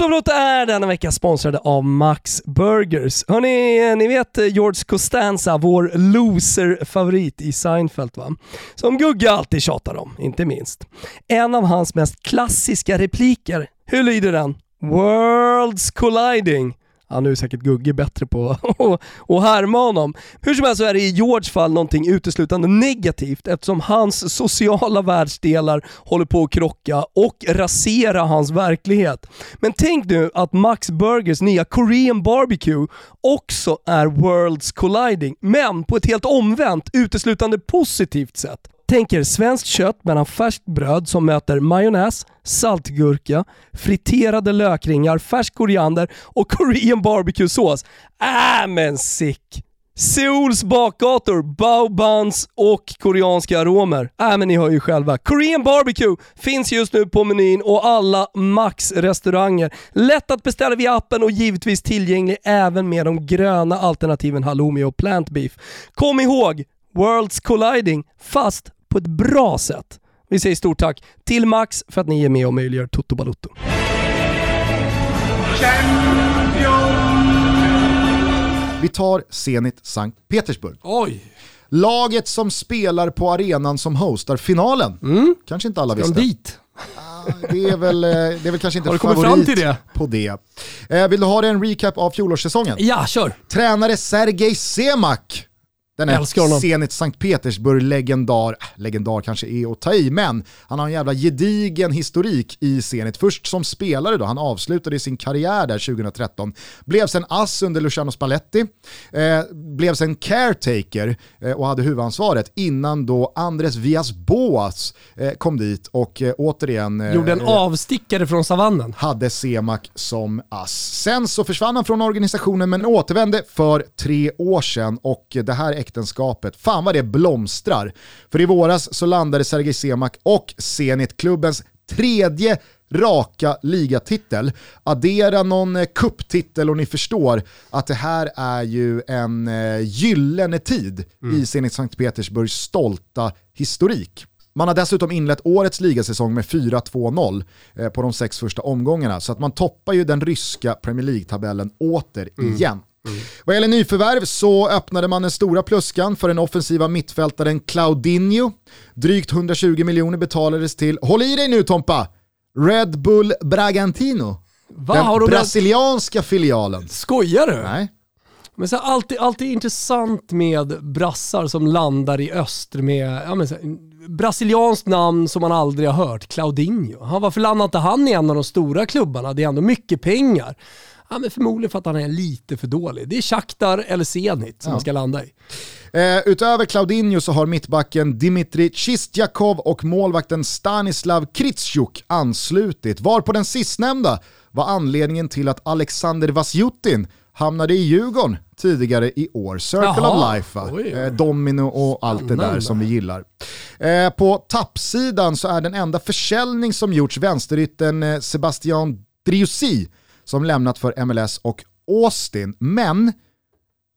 Toto är denna vecka sponsrade av Max Burgers. Hörni, eh, ni vet eh, George Costanza, vår loser-favorit i Seinfeld va? Som Gugge alltid tjatar om, inte minst. En av hans mest klassiska repliker, hur lyder den? Worlds colliding. Ja, nu är säkert Gugge bättre på att härma honom. Hur som helst så är det i Georges fall någonting uteslutande negativt eftersom hans sociala världsdelar håller på att krocka och rasera hans verklighet. Men tänk nu att Max Burgers nya Korean Barbecue också är Worlds Colliding, men på ett helt omvänt, uteslutande positivt sätt. Tänk er svenskt kött mellan färskt bröd som möter majonnäs, saltgurka, friterade lökringar, färsk koriander och Korean barbecue-sås. Äh men sick! Seouls bakgator, bao buns och koreanska aromer. Äh men ni hör ju själva. Korean barbecue finns just nu på menyn och alla Max-restauranger. Lätt att beställa via appen och givetvis tillgänglig även med de gröna alternativen halloumi och plant beef. Kom ihåg, Worlds colliding, fast på ett bra sätt. Vi säger stort tack till Max för att ni är med och möjliggör Toto Balotto. Vi tar Zenit Sankt Petersburg. Oj! Laget som spelar på arenan som hostar finalen. Mm. Kanske inte alla visste. Dit? det, är väl, eh, det är väl kanske inte favorit fram till det? på det. Eh, vill du ha en recap av fjolårssäsongen? Ja, kör! Tränare Sergej Semak den är Zenit Sankt Petersburg-legendar, äh, legendar kanske är att ta i, men han har en jävla gedigen historik i Zenit. Först som spelare då, han avslutade sin karriär där 2013. Blev sen ass under Luciano Spalletti, eh, blev sen caretaker eh, och hade huvudansvaret innan då Andres Vias Boas eh, kom dit och eh, återigen... Eh, Gjorde en avstickare från savannen. Hade Semak som ass. Sen så försvann han från organisationen men återvände för tre år sedan och det här äktenskapet, fan vad det blomstrar. För i våras så landade Sergej Semak och Zenit klubbens tredje raka ligatitel. Addera någon eh, kupptitel och ni förstår att det här är ju en eh, gyllene tid mm. i Zenit Sankt Petersburgs stolta historik. Man har dessutom inlett årets ligasäsong med 4-2-0 eh, på de sex första omgångarna, så att man toppar ju den ryska Premier League-tabellen åter mm. igen. Mm. Vad gäller nyförvärv så öppnade man den stora pluskan för den offensiva mittfältaren Claudinho. Drygt 120 miljoner betalades till, håll i dig nu Tompa, Red Bull Bragantino. Va, den brasilianska filialen. Skojar du? Nej. Men så alltid, alltid intressant med brassar som landar i öster med ja, men så, brasilianskt namn som man aldrig har hört, Claudinho. Varför landar inte han i en av de stora klubbarna? Det är ändå mycket pengar. Ja, men förmodligen för att han är lite för dålig. Det är Shakhtar eller Zenit som ja. ska landa i. Eh, utöver Claudinho så har mittbacken Dimitri Chistjakov och målvakten Stanislav Kritschuk anslutit, var på den sistnämnda var anledningen till att Alexander Vasjutin hamnade i Djurgården tidigare i år. Circle Jaha. of Life, eh, Domino och allt det där som vi gillar. Eh, på tappsidan så är den enda försäljning som gjorts vänsterytten eh, Sebastian Driussi som lämnat för MLS och Austin. Men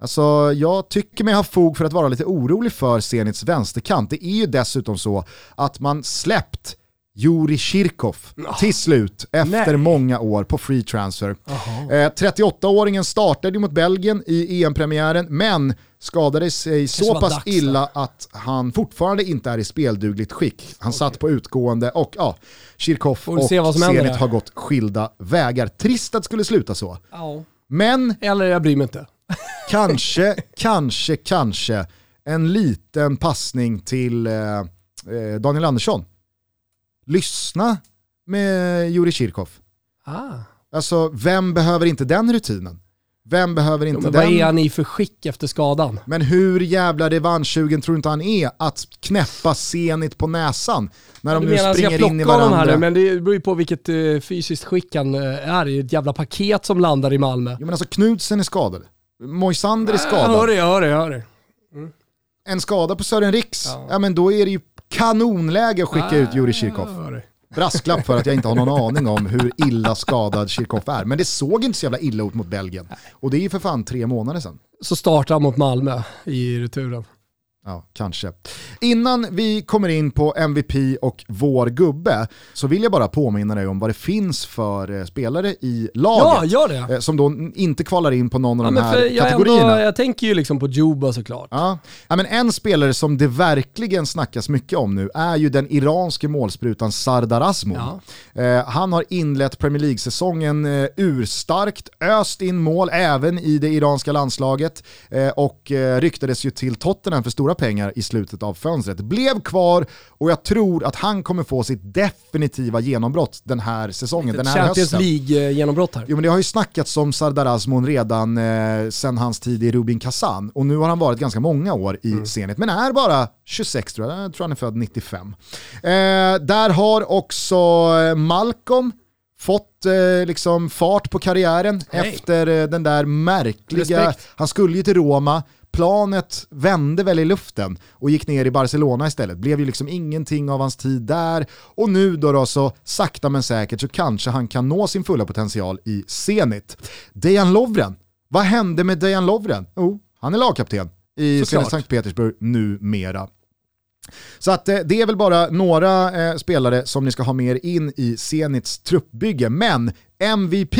Alltså, jag tycker mig ha fog för att vara lite orolig för Zenits vänsterkant. Det är ju dessutom så att man släppt Juri Kirkov oh, till slut efter nej. många år på free transfer. Eh, 38-åringen startade mot Belgien i EM-premiären men skadade sig så pass dags, illa att han fortfarande inte är i speldugligt skick. Han okay. satt på utgående och ja, Kirkov och Zenit har gått skilda vägar. Trist att det skulle sluta så. Oh. Men... Eller jag bryr mig inte. kanske, kanske, kanske en liten passning till eh, eh Daniel Andersson lyssna med Juri Kirkov. Ah. Alltså, vem behöver inte den rutinen? Vem behöver inte jo, men den? Vad är han i för skick efter skadan? Men hur jävla revanschsugen tror inte han är att knäppa Zenit på näsan när de nu springer in i varandra? Här, men det beror ju på vilket uh, fysiskt skick han uh, är i. Ett jävla paket som landar i Malmö. Jo men alltså Knudsen är skadad. Moisander är skadad. Jag hör det, jag hör det. Jag hör det. En skada på Sören Riks, ja. ja men då är det ju kanonläge att skicka ah, ut Juri Kirkov. Brasklapp för att jag inte har någon aning om hur illa skadad Kirkov är. Men det såg inte så jävla illa ut mot Belgien. Och det är ju för fan tre månader sedan. Så startar han mot Malmö i returen. Ja, kanske. Innan vi kommer in på MVP och vår gubbe så vill jag bara påminna dig om vad det finns för eh, spelare i laget. Ja, gör det. Eh, som då inte kvalar in på någon av ja, de här jag kategorierna. Ändå, jag tänker ju liksom på Juba såklart. Ja. ja, men en spelare som det verkligen snackas mycket om nu är ju den iranske målsprutan Sardar Azmoun. Ja. Eh, han har inlett Premier League-säsongen urstarkt, öst in mål även i det iranska landslaget och ryktades ju till Tottenham för stora stora pengar i slutet av fönstret. Blev kvar och jag tror att han kommer få sitt definitiva genombrott den här säsongen, den här Champions League-genombrott här. Jo men det har ju snackats om Sardar Azmoun redan eh, sen hans tid i Rubin Kazan och nu har han varit ganska många år i mm. Zenit, men är bara 26 tror jag, jag tror han är född 95. Eh, där har också eh, Malcolm fått eh, liksom fart på karriären hey. efter eh, den där märkliga, Respekt. han skulle ju till Roma, planet vände väl i luften och gick ner i Barcelona istället. Blev ju liksom ingenting av hans tid där och nu då, då så sakta men säkert så kanske han kan nå sin fulla potential i Zenit. Dejan Lovren, vad hände med Dejan Lovren? Jo, oh, han är lagkapten i Sankt Petersburg numera. Så att eh, det är väl bara några eh, spelare som ni ska ha med in i Zenits truppbygge. Men MVP,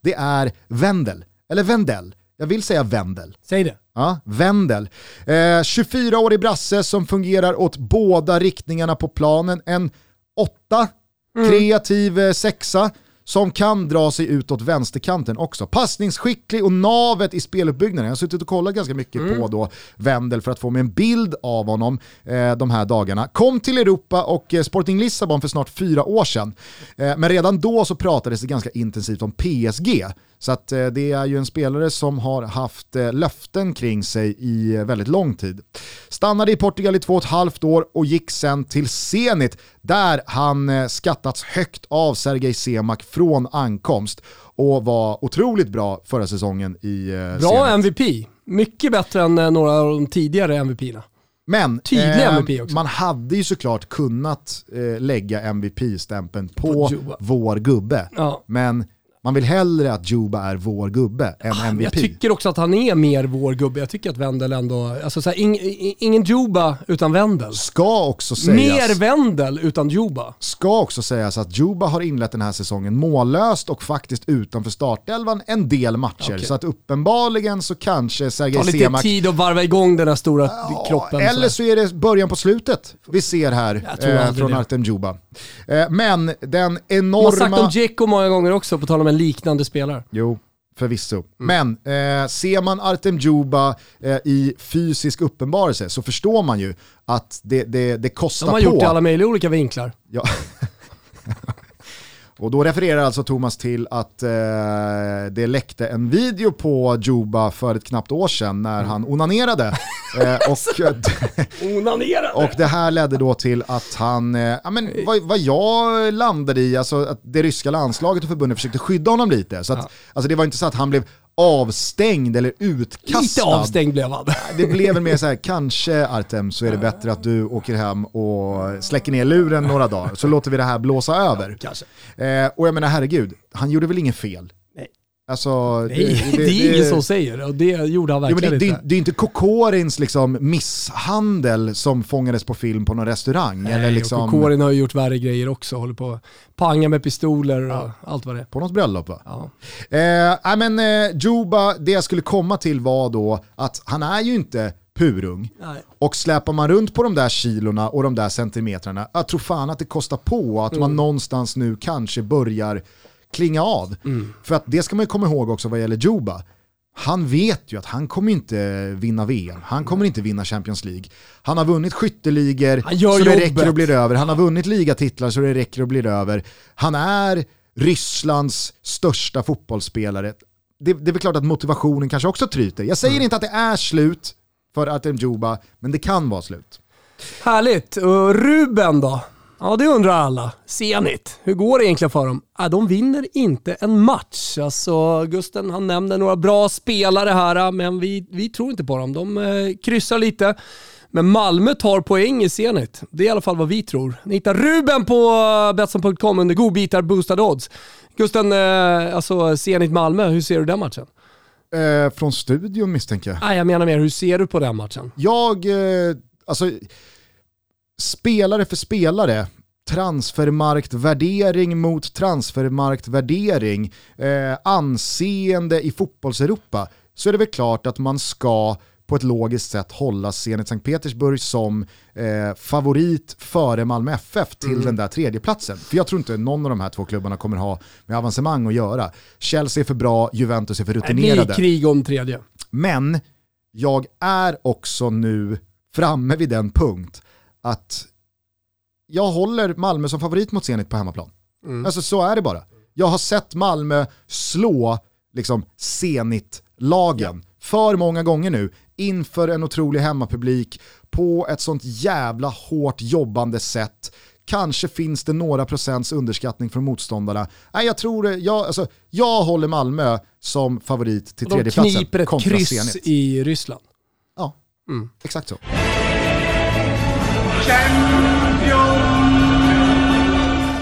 det är Wendel, eller Wendell. Jag vill säga Wendel. Säg det. Ja, Wendel. Eh, 24-årig brasse som fungerar åt båda riktningarna på planen. En åtta, mm. kreativ eh, sexa som kan dra sig utåt vänsterkanten också. Passningsskicklig och navet i speluppbyggnaden. Jag har suttit och kollat ganska mycket mm. på då Wendel för att få mig en bild av honom eh, de här dagarna. Kom till Europa och eh, Sporting Lissabon för snart fyra år sedan. Eh, men redan då så pratades det ganska intensivt om PSG. Så att, eh, det är ju en spelare som har haft eh, löften kring sig i eh, väldigt lång tid. Stannade i Portugal i två och ett halvt år och gick sen till Zenit där han skattats högt av Sergej Semak från ankomst och var otroligt bra förra säsongen i Bra Zenit. MVP, mycket bättre än några av de tidigare MVP'na. Men eh, MVP också. man hade ju såklart kunnat eh, lägga MVP-stämpeln på, På vår gubbe. Ja. Men man vill hellre att Juba är vår gubbe än Men MVP. Jag tycker också att han är mer vår gubbe. Jag tycker att Wendel ändå, alltså så här, ing, ingen Juba utan Wendel. Ska också sägas, Mer Wendel utan Juba. ska också sägas att Juba har inlett den här säsongen mållöst och faktiskt utanför startelvan en del matcher. Okej. Så att uppenbarligen så kanske Ta Sergej lite Semak tid att varva igång den här stora kroppen. Eller så. så är det början på slutet vi ser här eh, från det. Artem Juba. Eh, men den Man har sagt enorma... om Dzeko många gånger också, på tal om en liknande spelare. Jo, förvisso. Mm. Men eh, ser man Artem Juba eh, i fysisk uppenbarelse så förstår man ju att det, det, det kostar De har på. gjort det i alla möjliga olika vinklar. Ja. Och då refererar alltså Thomas till att eh, det läckte en video på Juba för ett knappt år sedan när han onanerade. Eh, och, Onanerade! och det här ledde då till att han, eh, ja, men, vad, vad jag landade i, alltså att det ryska landslaget och förbundet försökte skydda honom lite. Så att, Ja. alltså, det var inte så att han blev avstängd eller utkastad. Lite avstängd blev han. Det blev väl mer så här, kanske Artem så är det bättre att du åker hem och släcker ner luren några dagar, så låter vi det här blåsa över. Kanske. Eh, och jag menar herregud, han gjorde väl inget fel? Alltså, Nej, det, är ingen som säger och det gjorde han Jo, verkligen det, det, inte. det är inte Kokorins liksom misshandel som fångades på film på någon restaurang. eller Nej, liksom och Kokorin har ju gjort värre grejer också, håller på att panga med pistoler och allt vad det är. på något bröllop va? Ja. Eh, men eh, Juba, det jag skulle komma till var då att han är ju inte purung. Nej. Och släpar man runt på de där kilorna och de där centimetrarna, jag tror fan att det kostar på att man någonstans nu kanske börjar klinga av. För att det ska man ju komma ihåg också vad gäller Juba. Han vet ju att han kommer inte vinna VM, han kommer inte vinna Champions League. Han har vunnit skytteligor så det jobbet. räcker och blir över. Han har vunnit ligatitlar så det räcker och blir över. Han är Rysslands största fotbollsspelare. Det, det är väl klart att motivationen kanske också tryter. Jag säger inte att det är slut för Artem Juba, men det kan vara slut. Härligt. Och Ruben då? Ja, det undrar alla. Zenit, hur går det egentligen för dem? Ja, de vinner inte en match. Alltså, Gusten han nämnde några bra spelare här, men vi, vi tror inte på dem. De eh, kryssar lite. Men Malmö tar poäng i Zenit. Det är i alla fall vad vi tror. Ni hittar Ruben på Betsson.com under godbitar boostade odds. Gusten, eh, alltså Zenit Malmö, hur ser du den matchen? Eh, från studion misstänker jag. Nej, jag menar mer, hur ser du på den matchen? Jag, eh, alltså, spelare för spelare, transfermarktvärdering mot transfermarktvärdering, eh, anseende i fotbollseuropa, så är det väl klart att man ska på ett logiskt sätt hålla Zenit Sankt Petersburg som eh, favorit före Malmö FF till den där tredjeplatsen. För jag tror inte någon av de här två klubbarna kommer ha med avancemang att göra. Chelsea är för bra, Juventus är för Det rutinerade. blir krig om tredje. Men jag är också nu framme vid den punkt att jag håller Malmö som favorit mot Zenit på hemmaplan. Alltså så är det bara. Jag har sett Malmö slå liksom Zenit-lagen för många gånger nu inför en otrolig hemmapublik på ett sånt jävla hårt jobbande sätt. Kanske finns det några procents underskattning från motståndarna. Nej, jag tror. Jag, alltså, jag håller Malmö som favorit till Och de tredjeplatsen kniper ett kryss Zenit. i Ryssland. Ja, Mm. exakt så.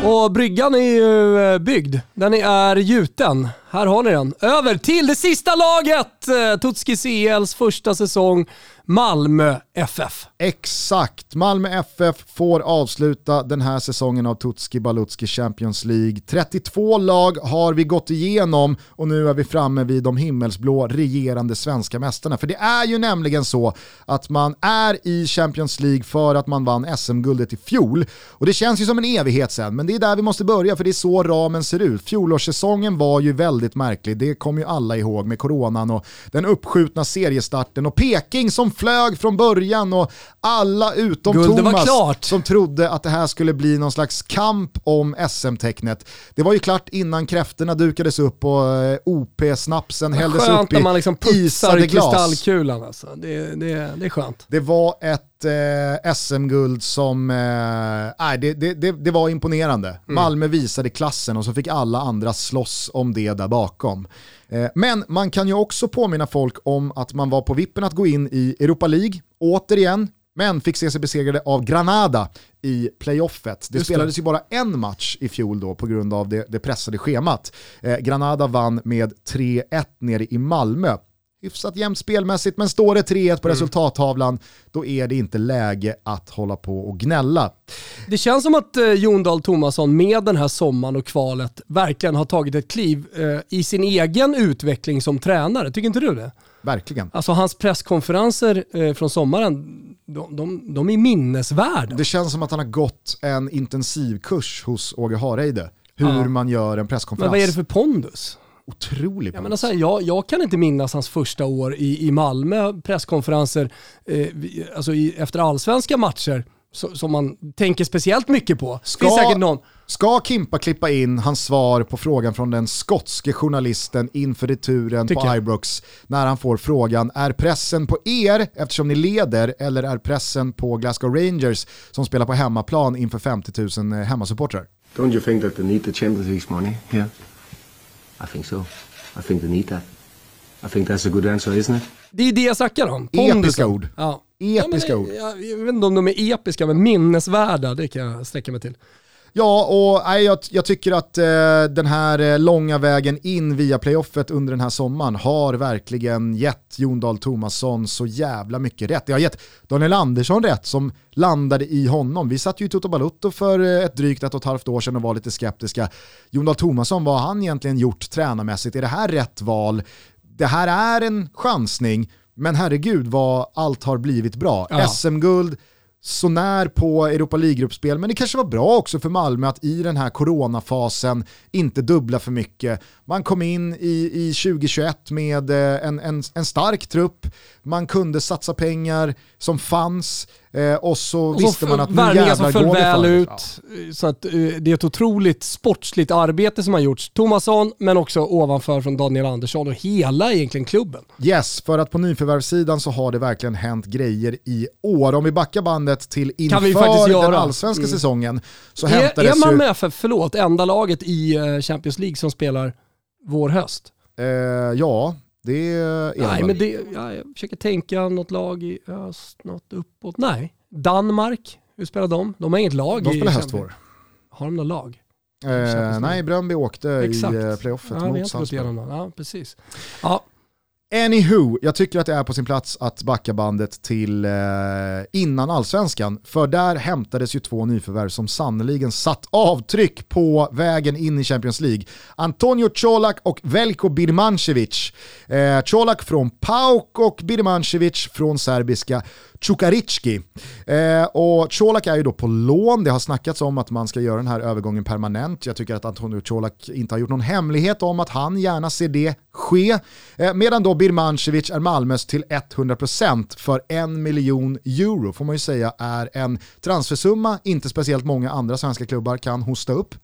Och bryggan är ju eh, byggd. Den är gjuten. Här har ni den. Över till det sista laget! Eh, Tutski CLs första säsong, Malmö FF. Exakt, Malmö FF får avsluta den här säsongen av Tutski Balutski Champions League. 32 lag har vi gått igenom och nu är vi framme vid de himmelsblå regerande svenska mästarna. För det är ju nämligen så att man är i Champions League för att man vann SM-guldet i fjol. Och det känns ju som en evighet sen, men det är där vi måste börja för det är så ramen ser ut. Fjolårssäsongen var ju väldigt märklig, det kommer ju alla ihåg med coronan och den uppskjutna seriestarten och Peking som flög från början och alla utom var Thomas som trodde att det här skulle bli någon slags kamp om SM-tecknet. Det var ju klart innan kräftorna dukades upp och eh, OP-snapsen hälldes upp i man liksom putsar glas. kristallkulan alltså. Det, det, det är skönt. Det var ett eh, SM-guld som, eh, det, det, det, var imponerande. Malmö visade klassen och så fick alla andra slåss om det där bakom. Eh, men man kan ju också påminna folk om att man var på vippen att gå in i Europa League, återigen, men fick se sig besegrade av Granada i playoffet. Det Just spelades det. ju bara en match i fjol då på grund av det, det pressade schemat. Eh, Granada vann med 3-1 nere i Malmö. Hyfsat jämnt spelmässigt, men står det 3-1 på resultattavlan, då är det inte läge att hålla på och gnälla. Det känns som att eh, Jon Dahl Tomasson med den här sommaren och kvalet verkligen har tagit ett kliv eh, i sin egen utveckling som tränare. Tycker inte du det? Verkligen. Alltså hans presskonferenser eh, från sommaren, de, de, de är minnesvärda. Det känns som att han har gått en intensivkurs hos Åge Hareide. Hur Ja. man gör en Men presskonferens. vad är det för pondus? Otrolig Jag, pondus. menar så här, jag, jag kan inte minnas hans första år i, i Malmö, presskonferenser eh, vi- alltså i, efter allsvenska matcher så, som man tänker speciellt mycket på. Ska- Finns säkert någon. Ska Kimpa klippa in hans svar på frågan från den skotske journalisten inför returen Tycker på. Ibrox när han får frågan är pressen på er eftersom ni leder eller är pressen på Glasgow Rangers som spelar på hemmaplan inför 50 000 hemmasupportrar? Don't you think that they need the Champions League's money here? I think so. I think they need that. I think that's a good answer, isn't it? Det är det jag snackar om. Episka ord. Ja. Episka ja, men, ord. Jag, jag vet inte om de är episka, men minnesvärda, det kan jag sträcka mig till. Ja, och nej, jag, jag tycker att eh, den här eh, långa vägen in via playoffet under den här sommaren har verkligen gett Jon Dahl Tomasson så jävla mycket rätt. Det har gett Daniel Andersson rätt som landade i honom. Vi satt ju i Toto Balutto för eh, ett drygt ett och ett halvt år sedan och var lite skeptiska. Jon Dahl Tomasson, vad har han egentligen gjort tränarmässigt? Är det här rätt val? Det här är en chansning, men herregud vad allt har blivit bra. Ja. SM-guld, sånär på Europa League-gruppspel, men det kanske var bra också för Malmö att i den här coronafasen inte dubbla för mycket. Man kom in i, i 2021 med eh, en, en, en stark trupp, man kunde satsa pengar som fanns eh, och så Och visste så man att nu jävlar som föll går väl för det. ut. Så att, eh, det är ett otroligt sportsligt arbete som har gjorts. Tomasson, men också ovanför från Daniel Andersson och hela egentligen klubben. Yes, för att på nyförvärvssidan så har det verkligen hänt grejer i år. Om vi backar bandet till inför den allsvenska Mm. säsongen så Är, hämtades är Malmö ju... FF, förlåt, enda laget i eh, Champions League som spelar vår-höst? Eh, ja, det är Nej, men det, ja, jag försöker tänka något lag i öst, något uppåt. Nej. Danmark, hur spelar de? De har inget lag De spelar höstvår. Har de något lag? Eh, nej, Bröndby åkte Exakt. i eh, playoffet Ja, mot Salzburg. Ja, precis. Ja, Anywho, jag tycker att det är på sin plats att backa bandet till eh, innan allsvenskan. För där hämtades ju två nyförvärv som sannoliken satt avtryck på vägen in i Champions League. Antonio Colak och Veljko Birmancevic. Eh, Colak från PAOK och Birmancevic från serbiska Cukaricki. Eh, och Colak är ju då på lån, det har snackats om att man ska göra den här övergången permanent. Jag tycker att Antonio Colak inte har gjort någon hemlighet om att han gärna ser det ske. Eh, medan då Birmancevic är Malmös till 100% för en miljon euro, får man ju säga är en transfersumma inte speciellt många andra svenska klubbar kan hosta upp.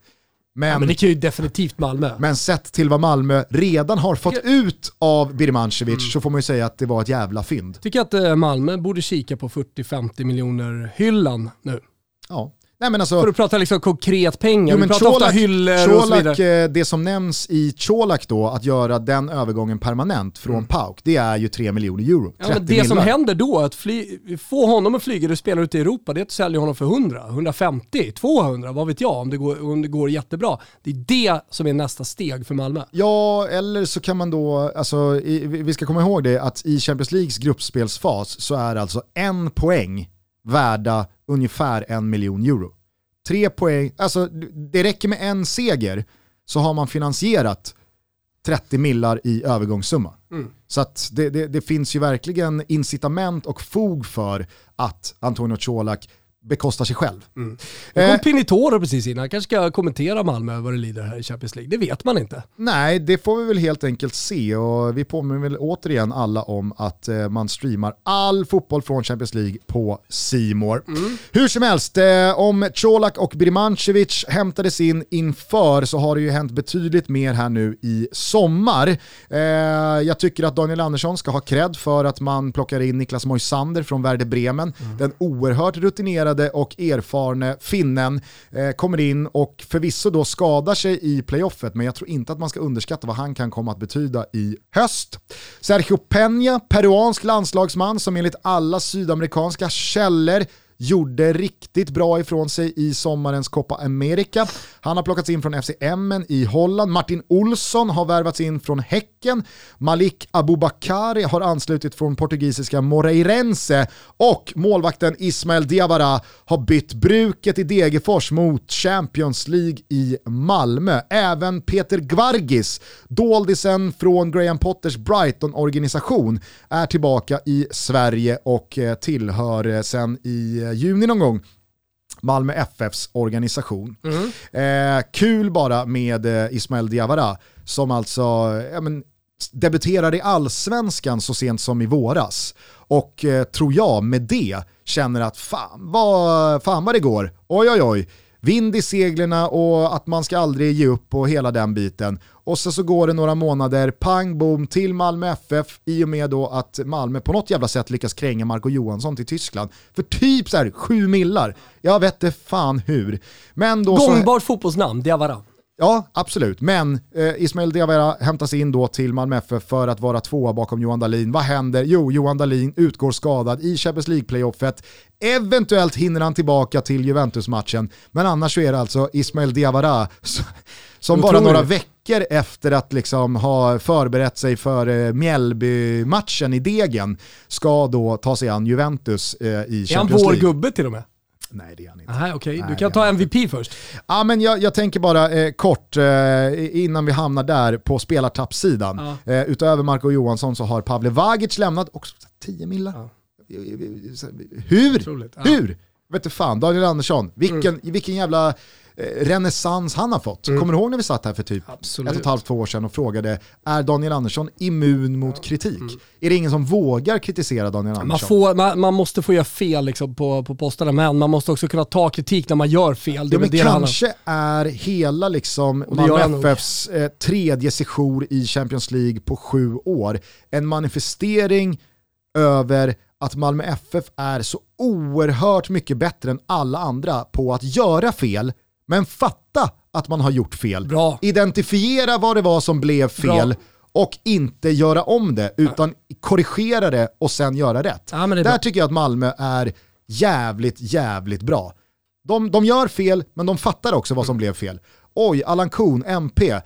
Men, ja, men det kan ju definitivt Malmö. men sett till vad Malmö redan har fått ut av Birmancevic så får man ju säga att det var ett jävla fynd. tycker att eh, Malmö borde kika på 40-50 miljoner hyllan nu. Ja. Nej men alltså, För att prata liksom konkret pengar. Jo, Vi men pratar ofta Colak, hyllor och så Colak, vidare. eh, det som nämns i Colak då, att göra den övergången permanent från PAOK, det är ju 3 miljoner euro. Mm. Ja, men 30 det som händer då, att fly, få honom att flyga och spela ute i Europa, det är att sälja honom för 100, 150, 200, vad vet jag, om det går, om det går jättebra. Det är det som är nästa steg för Malmö. Ja, eller så kan man då, alltså, i, vi vi ska komma ihåg det, att i Champions Leagues gruppspelsfas så är alltså en poäng värda ungefär en miljon euro. Tre poäng, alltså det räcker med en seger så har man finansierat 30 millar i övergångssumma. Mm. Så det, det, det finns ju verkligen incitament och fog för att Antonio Colak bekostar sig själv. Det Eh, kom Pinitoro precis innan, kanske ska kommentera Malmö vad det lider här i Champions League. Det vet man inte. Nej, det får vi väl helt enkelt se och vi påminner väl återigen alla om att eh, man streamar all fotboll från Champions League på Simor. Hur som helst, eh, om Colak och Birmancevic hämtades in inför så har det ju hänt betydligt mer här nu i sommar. Eh, jag tycker att Daniel Andersson ska ha cred för att man plockar in Niklas Moisander från Werder Bremen, den oerhört rutinerade rutinerade och erfarne finnen eh, kommer in och förvisso då skadar sig i playoffet, men jag tror inte att man ska underskatta vad han kan komma att betyda i höst. Sergio Peña, peruansk landslagsman som enligt alla sydamerikanska källor gjorde riktigt bra ifrån sig i sommarens Copa America. Han har plockats in från FC Emmen i Holland. Martin Olsson har värvats in från Häcken. Malik Abubakari har anslutit från portugisiska Moreirense och målvakten Ismael Diawara har bytt bruket i Degerfors mot Champions League i Malmö. Även Peter Gvargis, doldisen från Graham Potters Brighton-organisation, är tillbaka i Sverige och eh, tillhör eh, sen i eh, juni någon gång Malmö FFs organisation. Mm. Eh, kul bara med eh, Ismael Diawara som alltså ja, men, debuterar i allsvenskan så sent som i våras. Och eh, tror jag med det känner att fan vad, fan vad det går, oj oj oj, vind i seglerna och att man ska aldrig ge upp och hela den biten. Och så, så går det några månader, pang bom, till Malmö FF i och med då att Malmö på något jävla sätt lyckas kränga Marco Johansson till Tyskland. För typ så här sju millar. Jag vet inte fan hur. Men då Gångbart så... fotbollsnamn, Diawara. Ja, absolut. Men eh, Ismail Diawara hämtas in då till Malmö FF för att vara tvåa bakom Johan Dahlin. Vad händer? Jo, Johan Dahlin utgår skadad i Champions League-playoffet. Eventuellt hinner han tillbaka till Juventus-matchen, men annars så är det alltså Ismail Diawara som bara några veckor efter att liksom ha förberett sig för eh, Mjällby-matchen i Degen ska då ta sig an Juventus eh, i Champions League. Är han vår gubbe till och med? Nej det är han inte. Aha, okay. Du kan ta MVP först. Ja, men jag, jag tänker bara eh, kort, eh, innan vi hamnar där på spelartappsidan. Ja. Eh, utöver Marco Johansson så har Pavle Vagic lämnat, också 10 millar. Ja. Hur? Ja. Hur? Vet du fan, Daniel Andersson, vilken, mm. vilken jävla Eh, renässans han har fått. Mm. Kommer du ihåg när vi satt här för typ Absolut. ett och ett halvt, två år sedan och frågade, är Daniel Andersson immun mot ja. kritik? Mm. Är det ingen som vågar kritisera Daniel Andersson? Man, får, man, man måste få göra fel liksom på, på posterna, men man måste också kunna ta kritik när man gör fel. Det ja, men det kanske är hela liksom Malmö FFs eh, tredje sejour i Champions League på sju år. En manifestering över att Malmö FF är så oerhört mycket bättre än alla andra på att göra fel men fatta att man har gjort fel. Bra. Identifiera vad det var som blev fel Bra. och inte göra om det, utan korrigera det och sen göra rätt. Ja, Där bra. tycker jag att Malmö är jävligt, jävligt bra. De, de gör fel, men de fattar också vad som blev fel. Oj, Allan Kuhn, MP, eh,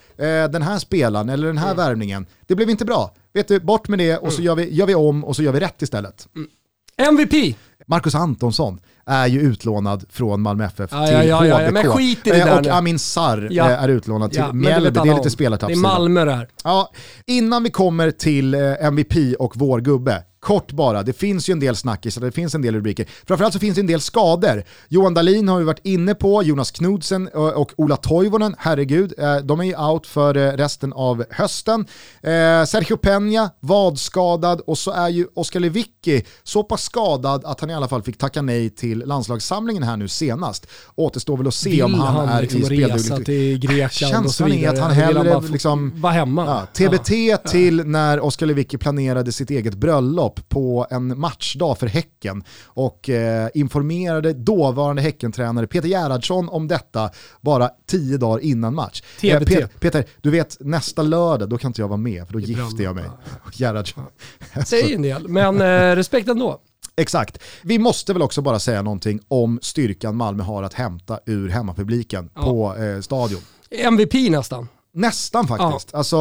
den här spelaren eller den här mm. värvningen, det blev inte bra. Vet du, bort med det och så mm. gör vi, gör vi om och så gör vi rätt istället. Mm. MVP! Marcus Antonsson är ju utlånad från Malmö FF till ja, ja, HBK. Ja, men skit i det där och Amin Sarr ja. är utlånad till ja, Mjällby, det, det är lite spelartapp. Det är Malmö det här. Ja, innan vi kommer till eh, MVP och vår gubbe, Kort bara, det finns ju en del snackisar, det finns en del rubriker. Framförallt så finns det en del skador. Johan Dahlin har vi varit inne på, Jonas Knudsen och Ola Toivonen, herregud, eh, de är ju out för eh, resten av hösten. Eh, Sergio Peña, vadskadad och så är ju Oskar Lewicki så pass skadad att han i alla fall fick tacka nej till landslagssamlingen här nu senast. Återstår väl att se Vill om han, han är liksom i spelduglig. till Grekland Känslan och så vidare. är att han hellre liksom, vara hemma. Ja, TBT ja. till när Oskar Lewicki planerade sitt eget bröllop på en matchdag för Häcken och eh, informerade dåvarande Häckentränare Peter Gerhardsson om detta bara tio dagar innan match. Eh, Peter, Peter, du vet nästa lördag då kan inte jag vara med för då gifter jag mig. Gerhardsson. Säg en del, men eh, respekt ändå. Exakt. Vi måste väl också bara säga någonting om styrkan Malmö har att hämta ur hemmapubliken ja. på eh, stadion. MVP nästan. Nästan faktiskt. Ja. Alltså,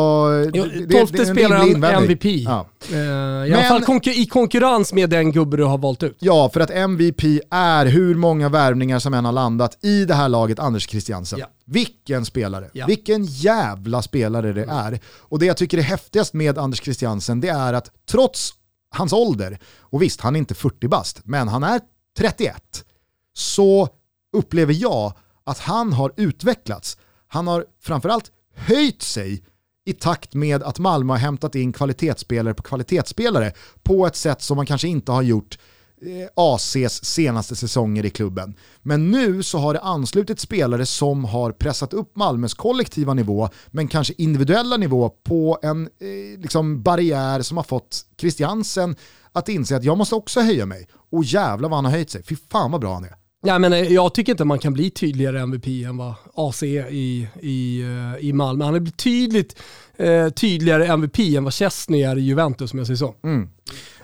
Tolfte spelaren MVP. Ja. Uh, I Men, alla fall konkur i konkurrens med den gubbe du har valt ut. Ja, för att MVP är hur många värvningar som än har landat i det här laget, Anders Christiansen. Ja. Vilken spelare. Ja. Vilken jävla spelare det är. Och det jag tycker är häftigast med Anders Christiansen, det är att trots hans ålder, och visst, han är inte 40 bast, men han är 31, så upplever jag att han har utvecklats. Han har framförallt höjt sig i takt med att Malmö har hämtat in kvalitetsspelare på kvalitetsspelare på ett sätt som man kanske inte har gjort eh, ACs senaste säsonger i klubben. Men nu så har det anslutit spelare som har pressat upp Malmös kollektiva nivå, men kanske individuella nivå på en eh, liksom barriär som har fått Christiansen att inse att jag måste också höja mig. Och jävla vad han har höjt sig. Fy fan vad bra han är. Ja, men jag tycker inte man kan bli tydligare MVP än vad AC i, i, eh, i Malmö. Han är betydligt eh, tydligare MVP än vad Chesney är i Juventus om jag säger så. Mm.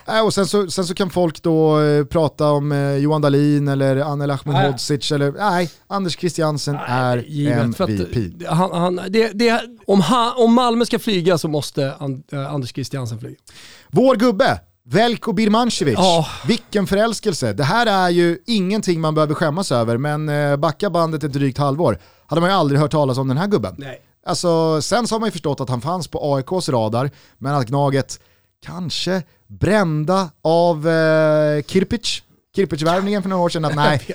Äh, och sen, så, sen så kan folk då eh, prata om eh, Johan Dahlin eller Anel Ahmedhodzic eller nej, Anders Christiansen är Givet, MVP. att, han, han, det, det, om, han, om Malmö ska flyga så måste an, eh, Anders Christiansen flyga. Vår gubbe, Velko Birmancevic. Ja. Vilken förälskelse. Det här är ju ingenting man behöver skämmas över, men eh, backa bandet ett drygt halvår hade man ju aldrig hört talas om den här gubben. Nej. Alltså, sen så har man ju förstått att han fanns på AIKs radar, men att Gnaget kanske brända av eh, Kirpic, Kirpic-värvningen för några år sedan, att nej,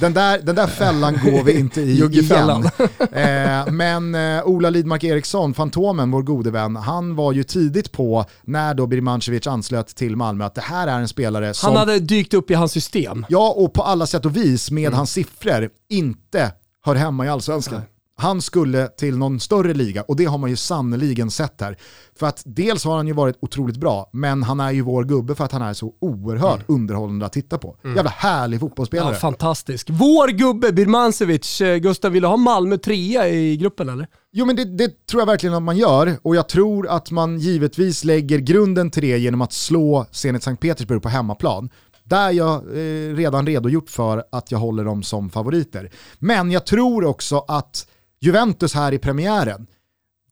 den där, den där fällan går vi inte i igen. Eh, men eh, Ola Lidmark Eriksson, Fantomen, vår gode vän, han var ju tidigt på när då Birmancevic anslöt till Malmö att det här är en spelare som... Han hade dykt upp i hans system. Ja, och på alla sätt och vis med mm. hans siffror inte hör hemma i allsvenskan. Nej. Han skulle till någon större liga och det har man ju sannoliken sett här. För att dels har han ju varit otroligt bra, men han är ju vår gubbe för att han är så oerhört mm. underhållande att titta på. Mm. Jävla härlig fotbollsspelare. Ja, fantastisk. Vår gubbe Birmancevic, eh, Gustav, vill du ha Malmö trea i gruppen eller? Jo men det, det, tror jag verkligen att man gör och jag tror att man givetvis lägger grunden till det genom att slå Zenit Sankt Petersburg på hemmaplan. Där jag eh, redan redogjort för att jag håller dem som favoriter. Men jag tror också att Juventus här i premiären,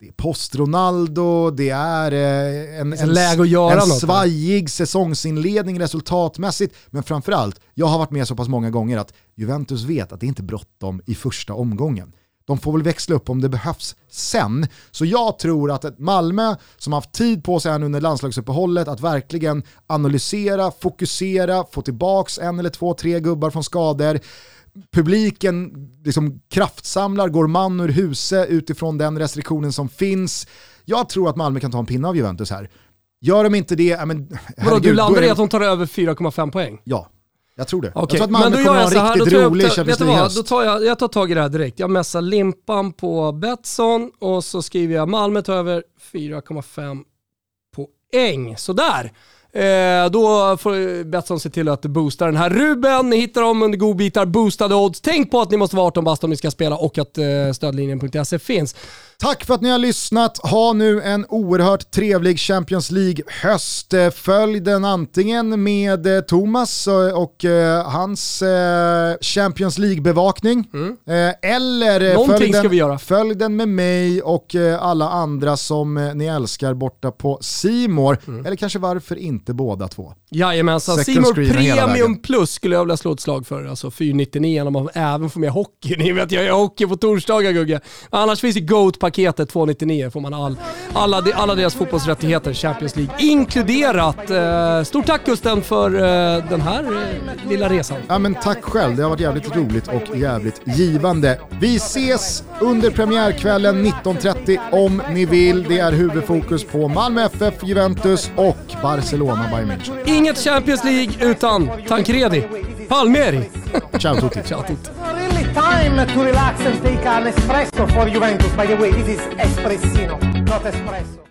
det är post-Ronaldo, det är eh, en, en, en svajig säsongsinledning resultatmässigt. Men framförallt, jag har varit med så pass många gånger att Juventus vet att det inte är bråttom i första omgången. De får väl växla upp om det behövs sen. Så jag tror att ett Malmö som haft tid på sig här under landslagsuppehållet att verkligen analysera, fokusera, få tillbaka en eller två, tre gubbar från skador, publiken liksom kraftsamlar, går man ur huse utifrån den restriktionen som finns. Jag tror att Malmö kan ta en pinne av Juventus här. Gör de inte det, men Vadå, du landar i att de tar över 4,5 poäng? Ja, jag tror det. Okay. Jag tror att Malmö kommer ha en riktigt rolig Champions League-höst. Då tar jag, jag tar tag i det här direkt. Jag messar Limpan på Betsson och så skriver jag Malmö tar över 4,5 poäng. Sådär! Eh, då får Betsson se till att boosta den här Ruben. Ni hittar dem under godbitar, boostade odds. Tänk på att ni måste vara 18 bast om ni ska spela och att eh, stödlinjen.se finns. Tack för att ni har lyssnat. Ha nu en oerhört trevlig Champions League-höst. Eh, följ den antingen med eh, Thomas och eh, hans Champions League-bevakning. Mm. Eller följ den, följ den med mig och alla andra som ni älskar borta på Simor. Mm. Eller kanske varför inte båda två. Jajamensan, Simor Premium Plus skulle jag vilja slå ett slag för. Alltså 499 om man även får med hockey. Ni vet jag gör hockey på torsdagar Gugge. Annars finns det Goat paketet 299 får man all, alla, alla deras fotbollsrättigheter, Champions League inkluderat. Eh, stort tack Gusten för eh, den här eh, lilla resan. Ja men tack själv, det har varit jävligt roligt och jävligt givande. Vi ses under premiärkvällen 19.30 om ni vill. Det är huvudfokus på Malmö FF, Juventus och Barcelona Bayern München. Inget Champions League utan Tancredi. Palmieri. Ciao tutti. Ciao tutti. Time to relax and take an espresso for Juventus. By the way, this is espressino, not espresso.